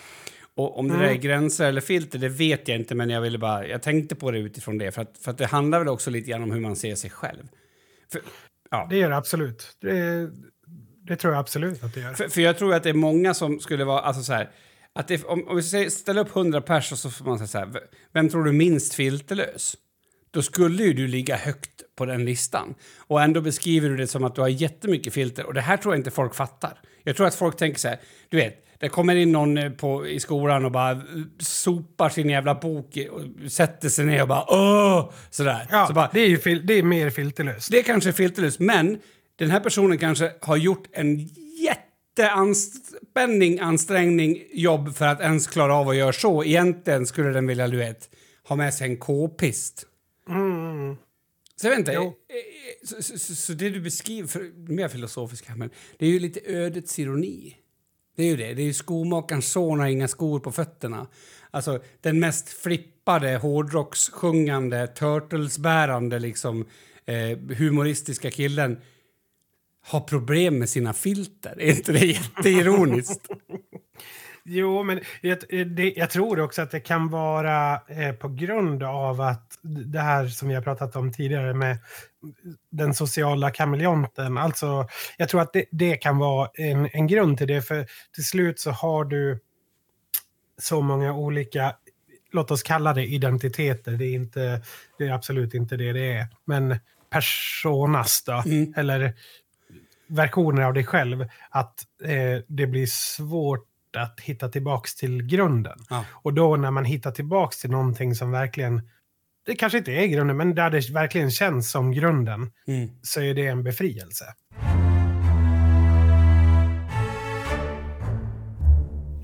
Och om det där är gränser eller filter, det vet jag inte. Men jag ville bara... Jag tänkte på det utifrån det. För att, för att det handlar väl också lite grann om hur man ser sig själv. För, ja. Det gör det absolut. Det, det tror jag absolut att det gör. För, för jag tror att det är många som skulle vara, alltså så här, att det, om, om vi säger, ställer upp 100 pers och så får man säga så här, vem tror du är minst filterlös? Då skulle ju du ligga högt på den listan. Och ändå beskriver du det som att du har jättemycket filter. Och det här tror jag inte folk fattar. Jag tror att folk tänker så här, du vet, det kommer in någon eh, på, i skolan och bara eh, sopar sin jävla bok och sätter sig ner och bara åh! Sådär. Ja, så bara, det, är ju fil, det är mer filterlöst. det kanske är filterlöst, men den här personen kanske har gjort en jätteanspänning, ansträngning, jobb för att ens klara av att göra så. Egentligen skulle den vilja, du vet, ha med sig en k-pist. Så jag vet inte. Eh, eh, Så, så, så, så det du beskriver, för, mer filosofiskt här, men det är ju lite ödets ironi. Det är ju det. Det är ju skomakarens son har inga skor på fötterna. Alltså den mest flippade, hårdrockssjungande, turtlesbärande, liksom eh, humoristiska killen har problem med sina filter. Är inte det jätteironiskt? Jo, men jag, det, jag tror också att det kan vara eh, på grund av att det här som vi har pratat om tidigare med den sociala kameleonten. Alltså, jag tror att det, det kan vara en, en grund till det. För till slut så har du så många olika, låt oss kalla det identiteter. Det är, inte, det är absolut inte det det är. Men personas då, Mm. eller versioner av dig själv, att eh, det blir svårt att hitta tillbaks till grunden. Ja. Och då när man hittar tillbaks till någonting som verkligen, det kanske inte är grunden, men där det verkligen känns som grunden, Mm. så är det en befrielse.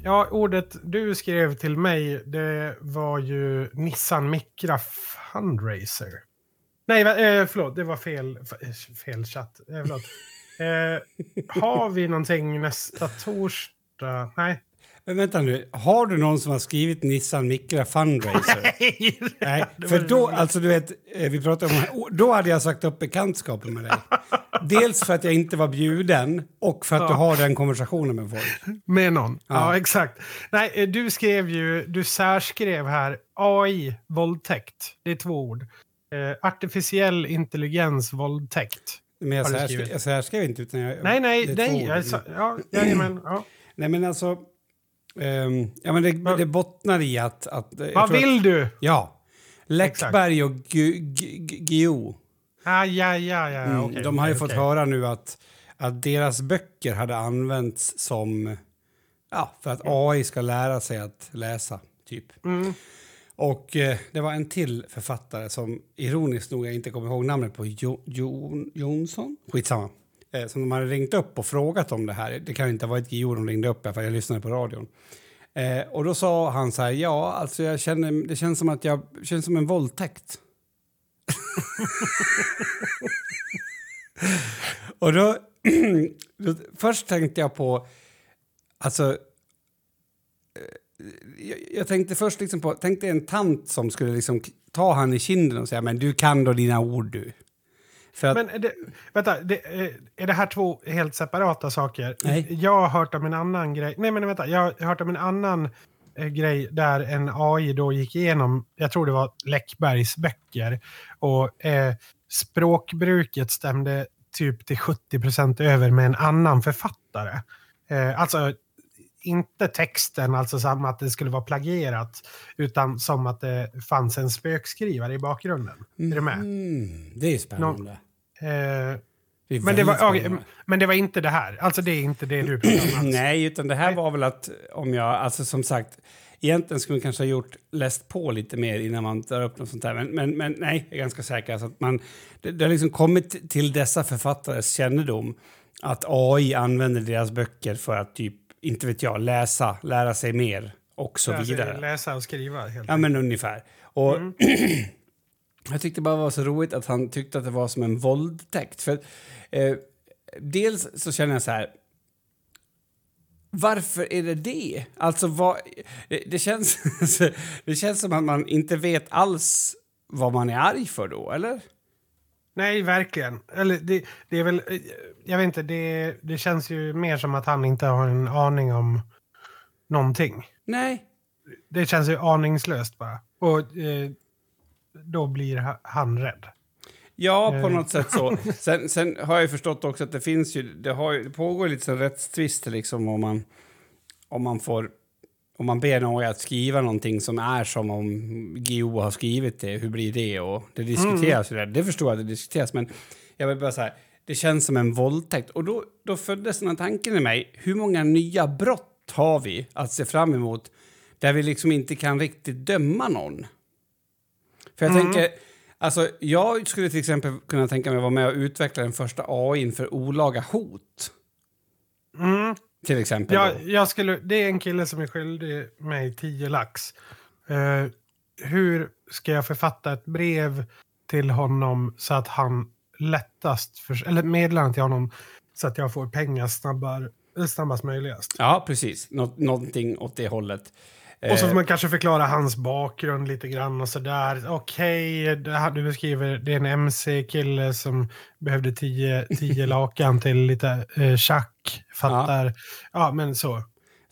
Ja, ordet du skrev till mig, det var ju Nissan Micra Fundraiser. Nej, eh, förlåt, det var fel, f- fel chatt. Eh, förlåt. Eh, har vi någonting nästa torsdag? Nej. Men vänta nu, har du någon som har skrivit Nissan Micra Fundraiser? Nej, för då, alltså du vet, eh, vi pratade om, då hade jag sagt upp bekantskapen med dig. Dels för att jag inte var bjuden och för att du Ja. har den konversationen med folk. Med någon. Ja. Ja. exakt. Nej, eh, du skrev ju, du särskrev här AI, våldtäkt. Det är två ord. Eh, artificiell intelligens, våldtäkt. Men jag, du särskrev, skrivit? jag särskrev inte utan jag... Nej, nej, nej. Jag sa, ja, jajamän, ja. Nej men alltså... ehm, ja men det, det bottnar i att... att jag Vad tror att- vill du? Ja. Läckberg och Gu- Gu- Gu- Guillou. Ah, ja, ja, ja. Mm, okej, de har ju okej, fått höra nu att, att deras böcker hade använts som... Ja, för att AI ska lära sig att läsa, typ. Mm. Och eh, det var en till författare som ironiskt nog jag inte kommer ihåg namnet på, jo, jo, Jonsson? Skitsamma. Eh, som de hade ringt upp och frågat om det här. Det kan ju inte ha varit Guillou de ringde upp, för jag lyssnade på radion. Eh, och då sa han så här, ja, alltså jag känner, det känns som att jag, känns som en våldtäkt. och då, då, först tänkte jag på, alltså, eh, jag, jag tänkte först liksom på, tänkte en tant som skulle liksom ta han i kinden och säga, men du kan då dina ord du. Att, Men det, vänta, det, eh, är det här två helt separata saker? Nej. Jag har hört om en annan grej. Nej, men vänta. Jag har hört om en annan eh, grej där en AI då gick igenom, jag tror det var Läckbergs böcker, och eh, språkbruket stämde typ till 70 procent över med en annan författare. Eh, alltså inte texten, alltså som att det skulle vara plagierat, utan som att det fanns en spökskrivare i bakgrunden. Är du med? mm, det är spännande. Eh, Det är men, det var, spännande. men det var inte det här. Alltså det är inte det du pratar om alls. Nej, utan det här Nej. var väl att om jag, alltså som sagt, egentligen skulle man kanske ha gjort, läst på lite mer innan man drar upp något sånt här. Men, men, men nej, jag är ganska säker. Alltså att man, det, det har liksom kommit till dessa författares kännedom att AI använder deras böcker för att typ, inte vet jag, läsa, lära sig mer och så vidare. Läsa och skriva helt Ja, men ungefär. Och Mm. jag tyckte bara det var så roligt att han tyckte att det var som en våldtäkt. För eh, dels så känner jag så här. Varför är det det? Alltså, vad, det, det, känns, det känns som att man inte vet alls vad man är arg för då, eller? Nej, verkligen. Eller det, det är väl, eh, jag vet inte, det, det känns ju mer som att han inte har en aning om någonting. Nej. Det känns ju aningslöst bara. Och eh, då blir ha- han rädd. Ja, på Eh. något sätt så. Sen, sen har jag förstått också att det finns ju, det, har, det pågår lite sån rättstvister liksom om man, om man får, om man ber någon att skriva någonting som är som om Guillou har skrivit det, hur blir det? Och det diskuteras ju där. Det förstår jag att det diskuteras, men jag vill bara säga, det känns som en våldtäkt. Och då, då föddes den här tanken i mig, hur många nya brott har vi att se fram emot där vi liksom inte kan riktigt döma någon? För jag tänker, alltså jag skulle till exempel kunna tänka mig att vara med och utveckla den första AI för olaga hot. Mm. Till exempel. Jag, jag skulle, det är en kille som är skyldig mig 10 lax. Eh, hur ska jag författa ett brev till honom så att han lättast, för, eller meddelande till honom så att jag får pengar snabbar, eh, snabbast möjligast. Ja, precis. Nå någonting åt det hållet. Och så Eh, får man kanske förklara hans bakgrund lite grann och sådär. Okej, det här du beskriver, det är en MC-kille som behövde tio, tio lakan till lite eh, tjack. Fattar. Ja. men så.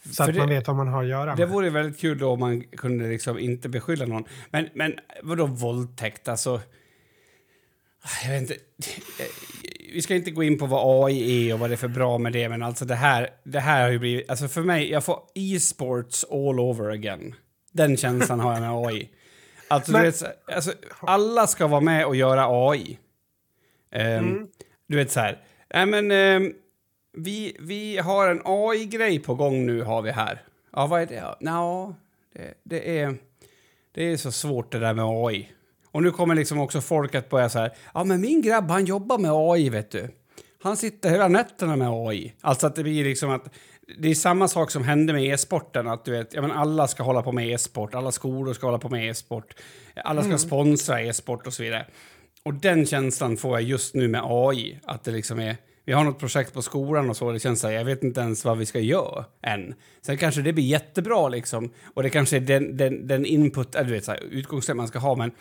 Så För att det- man vet vad man har att göra Det med. vore väldigt kul då om man kunde liksom inte beskylla någon. Men, men vadå våldtäkt? Alltså... Jag vet inte. Vi ska inte gå in på vad AI är och vad det är för bra med det, men alltså det här, det här har ju blivit... Alltså för mig, jag får e-sports all over again. Den känslan har jag med AI. Alltså, Men- du vet, så- alltså, alla ska vara med och göra AI. Ehm, Du vet så här, nej men ehm, vi, vi har en AI-grej på gång nu har vi här. Ja, vad är det? Nå, det, det är... Det är så svårt det där med AI. Och nu kommer liksom också folk att börja så här, ja men min grabb han jobbar med AI vet du. Han sitter hela nätterna med AI. Alltså att det blir liksom att, det är samma sak som hände med e-sporten, att du vet, ja men alla ska hålla på med e-sport, alla skolor ska hålla på med e-sport, alla ska sponsra e-sport och så vidare. Och den känslan får jag just nu med AI, att det liksom är, vi har något projekt på skolan och så, det känns så här, jag vet inte ens vad vi ska göra än. Sen kanske det blir jättebra liksom, och det kanske är den, den, den input, eller du vet, så här, man ska ha, men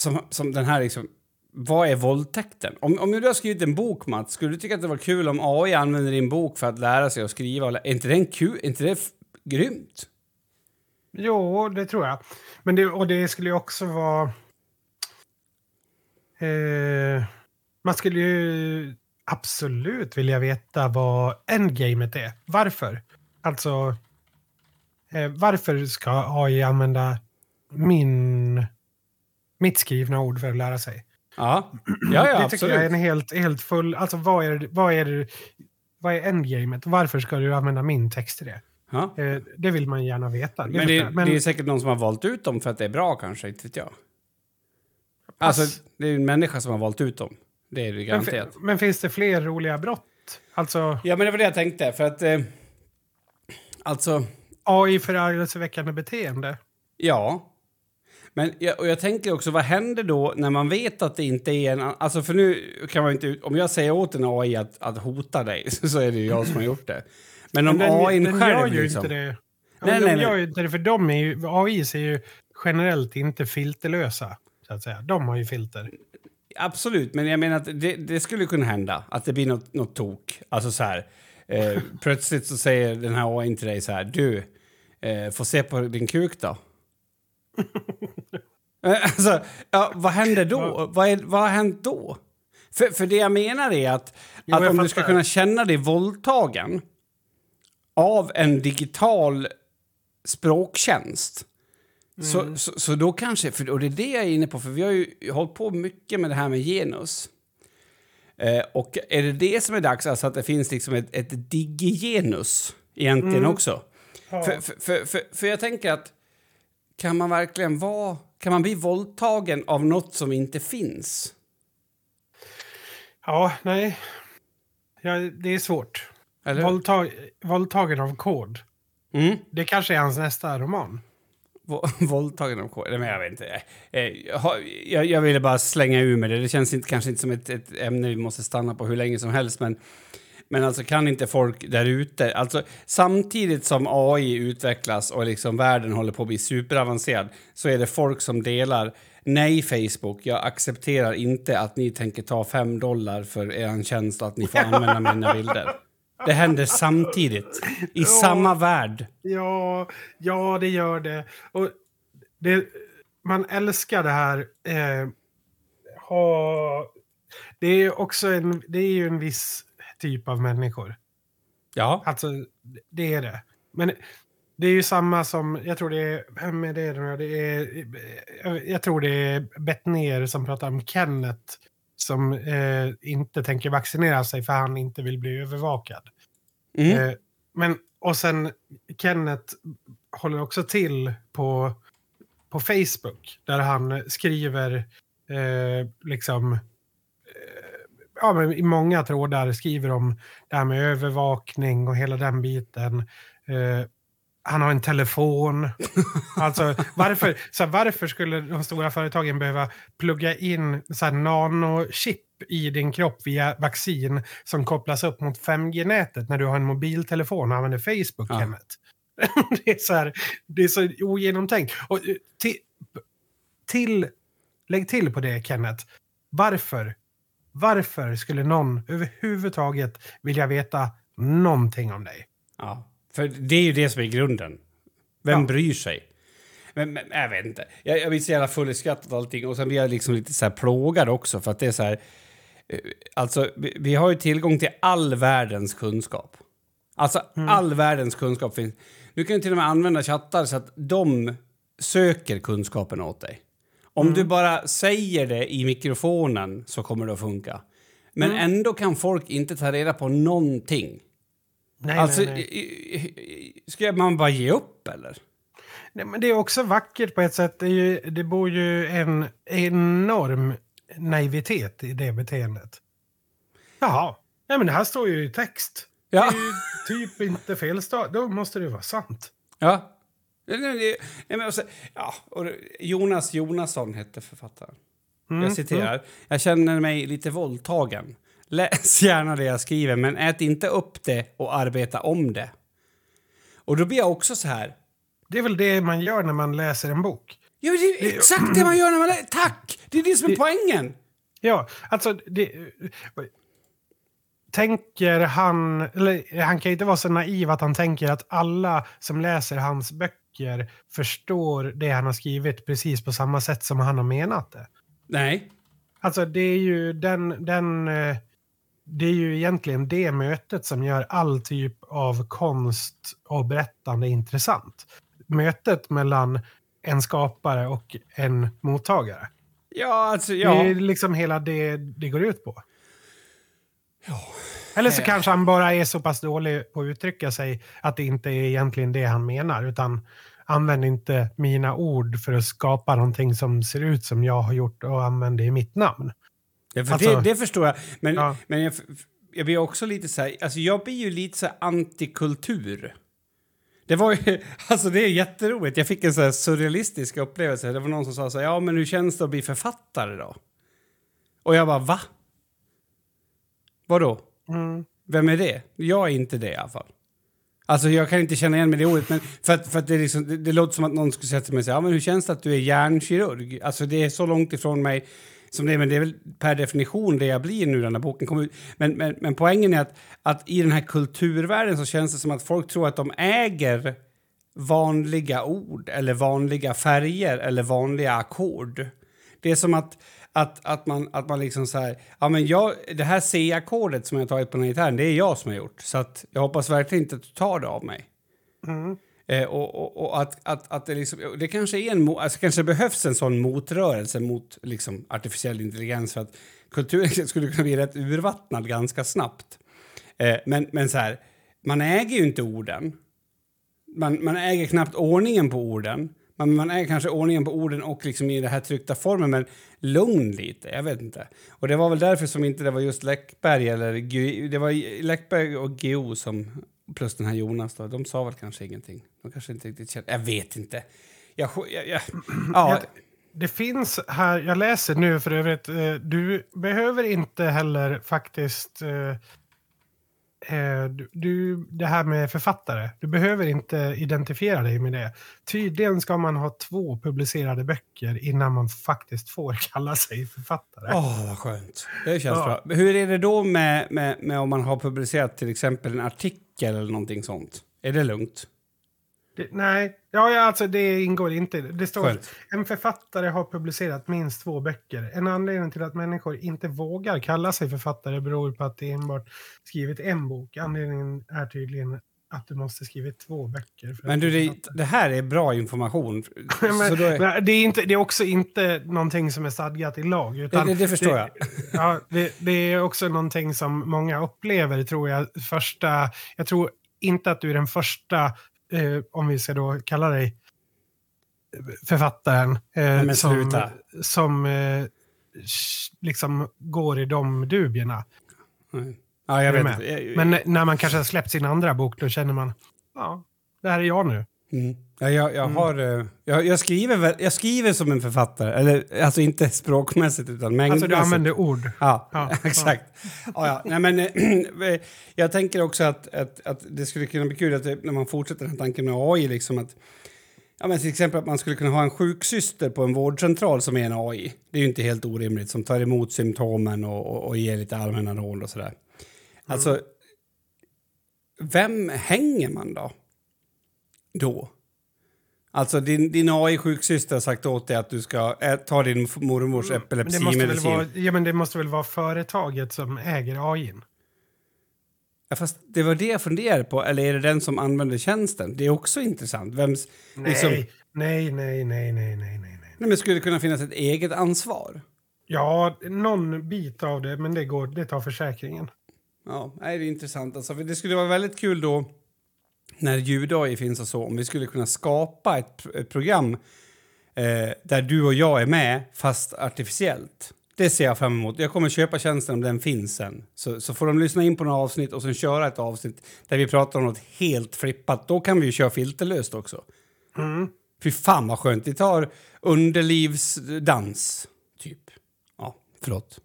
som, som den här liksom, vad är våldtäkten? Om, om du har skrivit en bok, Mats, skulle du tycka att det var kul om AI använder din bok för att lära sig att skriva? Är inte det en kul, är inte det grymt? Jo, det tror jag. Men det, och det skulle ju också vara... Eh, man skulle ju absolut vilja veta vad endgamet är. Varför? Alltså, eh, varför ska AI använda min, mitt skrivna ord för att lära sig? Ja, ja, ja det tycker jag är absolut. en helt, helt full... Alltså vad är, vad är, vad är endgamet? Varför ska du använda min text till det? Ja. Eh, det vill man gärna veta. Men, det, jag. det är säkert någon som har valt ut dem för att det är bra kanske, inte vet jag. Alltså, det är ju en människa som har valt ut dem. Det är det Men, garanterat. fi- men finns det fler roliga brott? Alltså Ja, men det var det jag tänkte, för att... Eh, alltså, AI förargelseväckande beteende? ja. Men jag, och jag tänker också, vad händer då när man vet att det inte är en... Alltså, för nu kan man inte... Om jag säger åt en AI att, att hota dig, så är det ju jag som har gjort det. Men om den, AI den själv gör ju liksom... inte det. Ja, Nej, de gör nej. ju inte det, för de är ju, AI är ju generellt inte filterlösa. Så att säga. De har ju filter. Absolut, men jag menar att det, det skulle kunna hända. Att det blir något, något tok. Alltså så här. Eh, plötsligt så säger den här AI till dig så här. Du, eh, får se på din kuk då. Eh, alltså, ja, vad händer då? Vad, är, vad har hänt då? För, för det jag menar är att, Jo, att om du ska fattar. kunna känna dig våldtagen av en digital språktjänst så, så, så då kanske, för, och det är det jag är inne på, för vi har ju hållit på mycket med det här med genus. Eh, och är det det som är dags, alltså att det finns liksom ett, ett digigenus egentligen också? För, för, för, för, för jag tänker att kan man verkligen vara, kan man bli våldtagen av något som inte finns? Ja, nej. Ja, det är svårt. Eller? Våldtag, våldtagen av kod. Mm. Det kanske är hans nästa roman. Vå- Våldtagen av kod? Nej, jag vet inte. Eh, Jag, jag, ville bara slänga ur med det. Det känns inte, kanske inte som ett, ett ämne vi måste stanna på hur länge som helst. Men, men alltså kan inte folk där ute... Alltså, samtidigt som AI utvecklas och liksom världen håller på att bli superavancerad så är det folk som delar Nej, Facebook, jag accepterar inte att ni tänker ta fem dollar för er tjänst och att ni får använda mina bilder. Det händer samtidigt, i samma värld. Ja, ja det gör det. Och det man älskar det här. Eh, ha, det är också en, det är ju en viss typ av människor. Ja. Alltså, det är det. Men det är ju samma som, jag tror det är, vem är det nu? Det är, jag- tror det är Bettner som pratar om Kenneth som eh, inte tänker vaccinera sig för han inte vill bli övervakad. Mm. Eh, men, och sen Kenneth håller också till på, på Facebook där han skriver eh, liksom ja, men i många trådar skriver om det här med övervakning och hela den biten. Eh, han har en telefon. alltså, varför, så här, varför skulle de stora företagen behöva plugga in så här, nanochip i din kropp via vaccin som kopplas upp mot 5G-nätet när du har en mobiltelefon och använder Facebook, Ja. Det, är så här, det är så ogenomtänkt. Och, eh, till, till, lägg till på det, Kenneth. Varför? Varför skulle någon överhuvudtaget vilja veta någonting om dig? Ja, för det är ju det som är grunden. Vem Ja. bryr sig? Men, men jag vet inte. Jag, jag blir så jävla full i skratt och allting. Och sen blir jag liksom lite så här plågad också för att det är så här... eh, alltså, vi, vi har ju tillgång till all världens kunskap. Alltså, all världens kunskap finns. Du kan ju till och med använda chattar så att de söker kunskapen åt dig. Om du bara säger det i mikrofonen så kommer det att funka. Men ändå kan folk inte ta reda på någonting. Nej, alltså, nej, nej. ska man bara ge upp eller? nej, men det är också vackert på ett sätt. Det, är ju, det bor ju en enorm naivitet i det beteendet. Jaha, nej, men det här står ju i text. Ja. Det är ju typ inte felstavat. Då måste det vara sant. Ja. Ja, och det- Jonas Jonasson hette författaren. jag citerar. Jag känner mig lite våldtagen. Läs gärna det jag skriver, men ät inte upp det och arbeta om det. Och då blir jag också så här... Det är väl det man gör när man läser en bok. Ja, det är exakt det man gör när man lä- Tack! Det är det som är poängen. Ja, alltså det, tänker han, eller han kan ju inte vara så naiv att han tänker att alla som läser hans böcker förstår det han har skrivit precis på samma sätt som han har menat det. Nej. Alltså det är ju den, den eh, det är ju egentligen det mötet som gör all typ av konst och berättande intressant. Mötet mellan en skapare och en mottagare. Ja, alltså, Det ja. är liksom hela det det går ut på. Ja. Eller så Eh. kanske han bara är så pass dålig på att uttrycka sig att det inte är egentligen det han menar. Utan använd inte mina ord för att skapa någonting som ser ut som jag har gjort och använd det i mitt namn. Ja, för Alltså- det, det förstår jag. Men, Ja. men jag, jag blir också lite så här... Alltså jag blir ju lite så här antikultur. Det var ju... Alltså det är jätteroligt. Jag fick en så surrealistisk upplevelse. Det var någon som sa så här, ja men hur känns det att bli författare då? Och jag bara, va? Vadå? Mm. Vem är det? Jag är inte det i alla fall. Alltså jag kan inte känna igen mig i det ordet, men för att, för att det, är liksom, det, det låter som att någon skulle säga till mig ja men hur känns det att du är hjärnkirurg? Alltså det är så långt ifrån mig som det är, men det är väl per definition det jag blir nu när boken kommer ut. Men, men, men poängen är att, att i den här kulturvärlden så känns det som att folk tror att de äger vanliga ord eller vanliga färger eller vanliga ackord. Det är som att, att, att, man, att man liksom så här, ja men jag, det här C-ackordet som jag tagit på den här gitarren, det är jag som har gjort. Så att jag hoppas verkligen inte att du tar det av mig. Eh, och, och, och att, att, att det, liksom, det kanske är en, alltså kanske behövs en sån motrörelse mot liksom, artificiell intelligens för att kulturen skulle kunna bli rätt urvattnad ganska snabbt. Eh, men, men så här, man äger ju inte orden. Man, man äger knappt ordningen på orden. Man, man är kanske ordningen på orden och liksom i den här tryckta formen, men lugn lite. Jag vet inte. Och det var väl därför som inte det var just Läckberg eller det var Läckberg och Geo som plus den här Jonas då. De sa väl kanske ingenting. De kanske inte riktigt kände. Jag vet inte. Jag, jag, jag, ja, Jag- Det finns här, jag läser nu för övrigt, eh, du behöver inte heller faktiskt eh, du, du, det här med författare, du behöver inte identifiera dig med det. Tydligen ska man ha två publicerade böcker innan man faktiskt får kalla sig författare. Åh, vad skönt. Det känns Ja. bra. Hur är det då med, med, med om man har publicerat till exempel en artikel eller någonting sånt? Är det lugnt? Det, nej, ja, alltså det ingår inte. Det står Skönt. en författare har publicerat minst två böcker. En anledning till att människor inte vågar kalla sig författare beror på att det enbart skrivit en bok. Anledningen är tydligen att du måste skrivit två böcker. Men du, det, det här är bra information. men, är, det, är inte, det är också inte någonting som är stadgat i lag. Utan det, det förstår jag. Ja, det, det är också någonting som många upplever, tror jag. Första, jag tror inte att du är den första, eh, om vi ska då kalla dig författaren, eh, som, som eh, liksom går i de dubierna. Ja, jag vet Men när man kanske har släppt sin andra bok, då känner man, ja, det här är jag nu. Mm. Ja, jag, jag, har, eh, jag, jag, skriver jag skriver som en författare. Eller, alltså inte språkmässigt, utan mängdmässigt. Alltså du använder ord. Ja, Ja, exakt. Ja. Ja, Nej, men, eh, jag tänker också att, att, att det skulle kunna bli kul att det- när man fortsätter den här tanken med AI, liksom att Ja, men till exempel att man skulle kunna ha en sjuksyster på en vårdcentral som är en AI. Det är ju inte helt orimligt, som tar emot symptomen och, och, och ger lite allmänna råd och sådär. Alltså, vem hänger man då? Då? Alltså din, din AI-sjuksyster har sagt åt dig att du ska ä, ta din mormors väl epilepsimedicin. vara, ja, men det måste väl vara företaget som äger AI? Ja, fast det var det jag funderade på. Eller är det den som använder tjänsten? Det är också intressant. Vems, Nej, liksom, nej, nej, nej, nej, nej, nej, nej. nej, men skulle det kunna finnas ett eget ansvar? Ja, någon bit av det, men det, går, det tar försäkringen. Ja, nej, det är intressant. Alltså, det skulle vara väldigt kul då när ljud-AI finns och så, om vi skulle kunna skapa ett, ett program eh, där du och jag är med, fast artificiellt. Det ser jag fram emot. Jag kommer köpa tjänsten om den finns sen. Så, så får de lyssna in på några avsnitt och sen köra ett avsnitt där vi pratar om något helt flippat. Då kan vi ju köra filterlöst också. Mm. Fy fan vad skönt. Vi tar underlivsdans, typ. Ja, förlåt.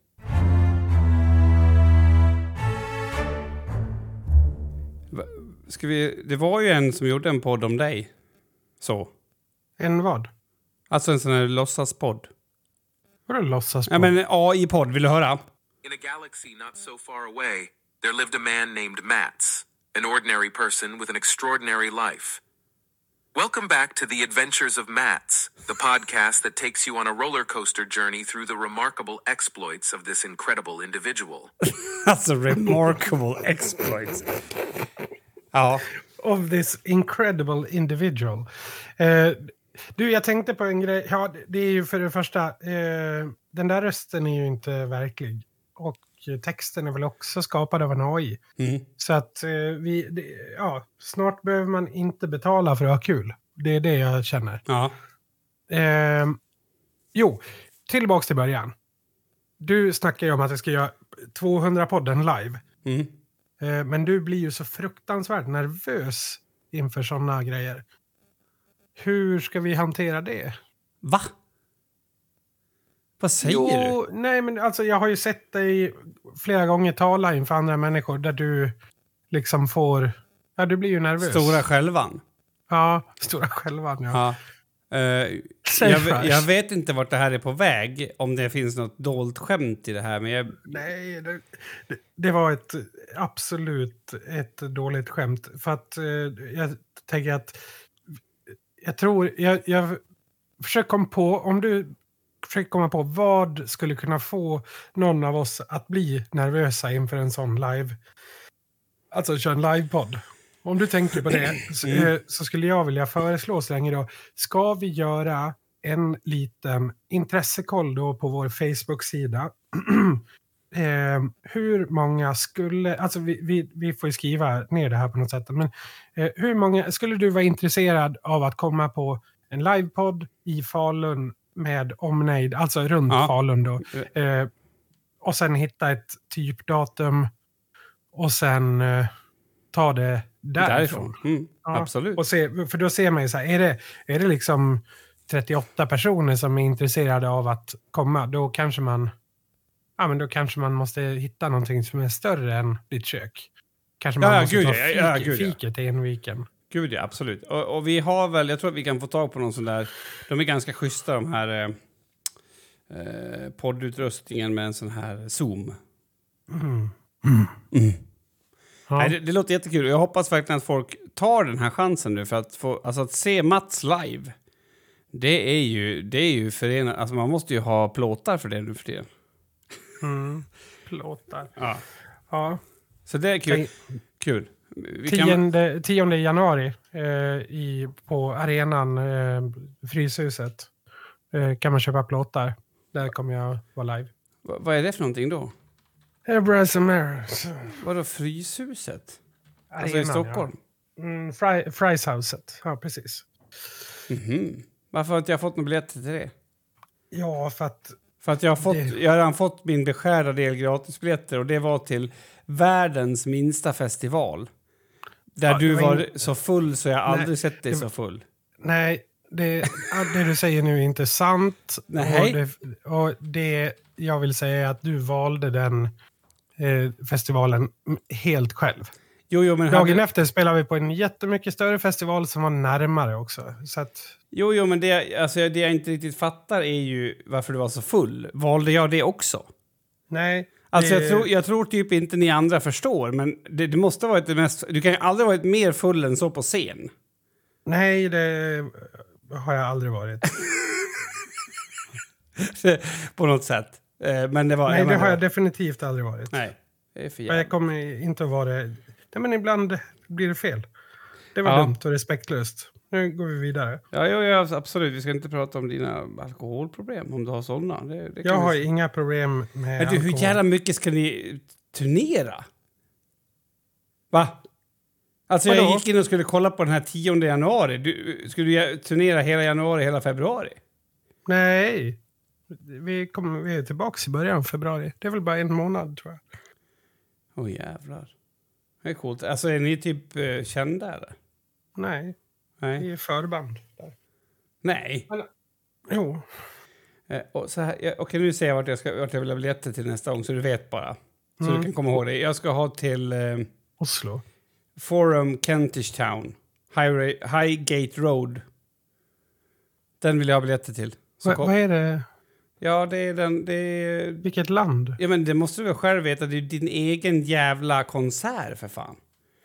Ska vi, det var ju en som gjorde en podd om dig. Så. En vad? Alltså en sån här låtsaspodd. Vadå låtsas på? Ja, men en AI-podd, vill du höra? In a galaxy not so far away, there lived a man named Mats, an ordinary person with an extraordinary life. Welcome back to the Adventures of Mats, the podcast that takes you on a roller coaster journey through the remarkable exploits of this incredible individual. That's a remarkable exploits. Ja. Of this incredible individual. Eh, du, jag tänkte på en grej. Ja, det- är ju för det första, eh, den där rösten är ju inte verklig. Och texten är väl också skapad av en AI. Mm. Så att eh, vi, det, ja, snart behöver man inte betala för att ha kul. Det är det jag känner. Ja. Eh, jo, tillbaks till början. Du snackar ju om att jag ska göra 200-podden live. Mm. Eh, men du blir ju så fruktansvärt nervös inför sådana grejer. Hur ska vi hantera det? Va? Vad säger jo, nej men alltså jag har ju sett dig flera gånger tala inför andra människor där du liksom får... Ja, du blir ju du? nervös. Stora självan? Ja, stora självan ja. Ja. Eh, jag, jag vet inte vart det här är på väg, om det finns något dolt skämt i det här, men jag... Nej, det, det, det var ett absolut ett dåligt skämt. För att eh, jag tänker att jag tror, jag, jag försöker komma på, om du försöker komma på vad skulle kunna få någon av oss att bli nervösa inför en sån live, alltså köra en livepodd. Om du tänker på det så, eh, så skulle jag vilja föreslå så länge då, ska vi göra en liten intressekoll då på vår Facebook-sida? Eh, hur många skulle, alltså vi, vi, vi får ju skriva ner det här på något sätt, men eh, hur många, skulle du vara intresserad av att komma på en livepodd i Falun med omnejd, alltså runt Ja. Falun då, eh, och sen hitta ett typdatum och sen eh, ta det därifrån. Därifrån? Mm, Ja, Absolut. Och se, för då ser man ju så här, är det, är det liksom 38 personer som är intresserade av att komma, då kanske man, ja, men då kanske man måste hitta någonting som är större än ditt kök. Kanske man Ja, måste gud, ta ja, fik, ja, gud, ja. fiket i Enviken. Gud ja, absolut. Och, och vi har väl, jag tror att vi kan få tag på någon sån där, de är ganska schyssta de här eh, eh, poddutrustningen med en sån här Zoom. Ja. Nej, det, det låter jättekul. Jag hoppas verkligen att folk tar den här chansen nu för att få, alltså att se Mats live. Det är ju, det är ju förenat, alltså man måste ju ha plåtar för det nu för tiden. Mm. Plåtar. Ja. Ja. Så det är kul. Kul. Vi kan, 10, 10 januari eh, i, på arenan, eh, Fryshuset, eh, kan man köpa plåtar. Där kommer jag vara live. vad, vad är det för någonting då? Ebras Ameris. Vadå Fryshuset? Alltså i Arenan, Stockholm? Ja. Mm, Fry, Fryshuset, ja precis. Mhm. Varför har inte jag fått några biljetter till det? Ja, för att... För att jag har, fått, Det- jag har redan fått min beskärda del gratisbiljetter och det var till världens minsta festival. Där Ja, du var var in- så full så jag aldrig Nej, sett dig det så full. Nej, det, det du säger nu är inte sant. Nej. Och det, och det jag vill säga är att du valde den eh, festivalen helt själv. Jo, jo, Dagen hade, efter spelade vi på en jättemycket större festival som var närmare också. Så att, jo, jo, men det, alltså, det jag inte riktigt fattar är ju varför du var så full. Valde jag det också? nej. Alltså, det- jag, tror, jag tror typ inte ni andra förstår, men det, det måste ha varit det mest... Du kan ju aldrig ha varit mer full än så på scen. Nej, det har jag aldrig varit. På något sätt. Eh, Men det var... Nej, det har jag definitivt aldrig varit. Nej, det är för Och jag jävligt. kommer inte att vara det. Nej, men ibland blir det fel. Det var Ja. dumt och respektlöst. Nu går vi vidare. Ja, ja, ja, absolut. Vi ska inte prata om dina alkoholproblem, om du har sådana. Det, det Jag vi- har inga problem med Men du, hur alkohol. jävla mycket ska ni turnera? Va? Alltså jag Vadå? gick in och skulle kolla på den här 10 januari. Du, skulle du turnera hela januari, hela februari? Nej. Vi, kommer, vi är tillbaka i början av februari. Det är väl bara en månad tror jag. Åh jävlar. Det är coolt. Alltså är ni typ eh, kända eller? Nej, Nej. vi är förband. Där. Nej. Jo. Eh, och så här, okej, nu ser jag vart jag, ska, vart jag vill ha biljetter till nästa gång, så du vet bara. Så Mm. du kan komma ihåg det. Jag ska ha till eh, Oslo. Forum Kentish Town. High, Highgate Road. Den vill jag ha biljetter till. Så Va, vad är det? Ja, det är den... Det är, Vilket land? ja, men det måste du väl själv veta. Det är din egen jävla konsert, för fan.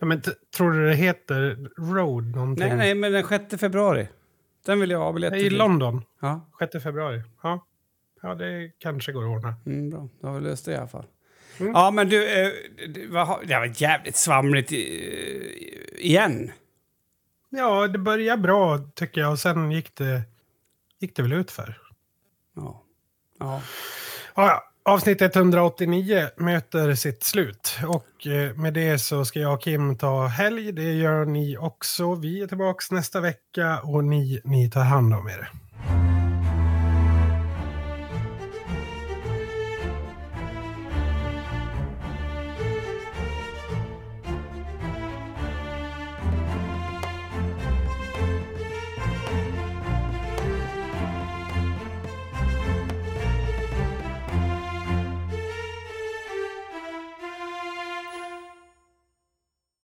Ja, men tror du det heter Road någonting? Nej, nej, men den 6 februari. Den vill jag ha biljetter I. London. Ja, 6 februari. Ja. ja, det kanske går att ordna. mm, bra. Då har vi löst det i alla fall. Mm. Ja, men du, eh, det, var, det var jävligt svamligt eh, igen. Ja, det började bra tycker jag och sen gick det, gick det väl ut för. Ja. Ja. Ja. Avsnitt 189 möter sitt slut. Och eh, med det så ska jag och Kim ta helg. Det gör ni också. Vi är tillbaka nästa vecka och ni, ni tar hand om er.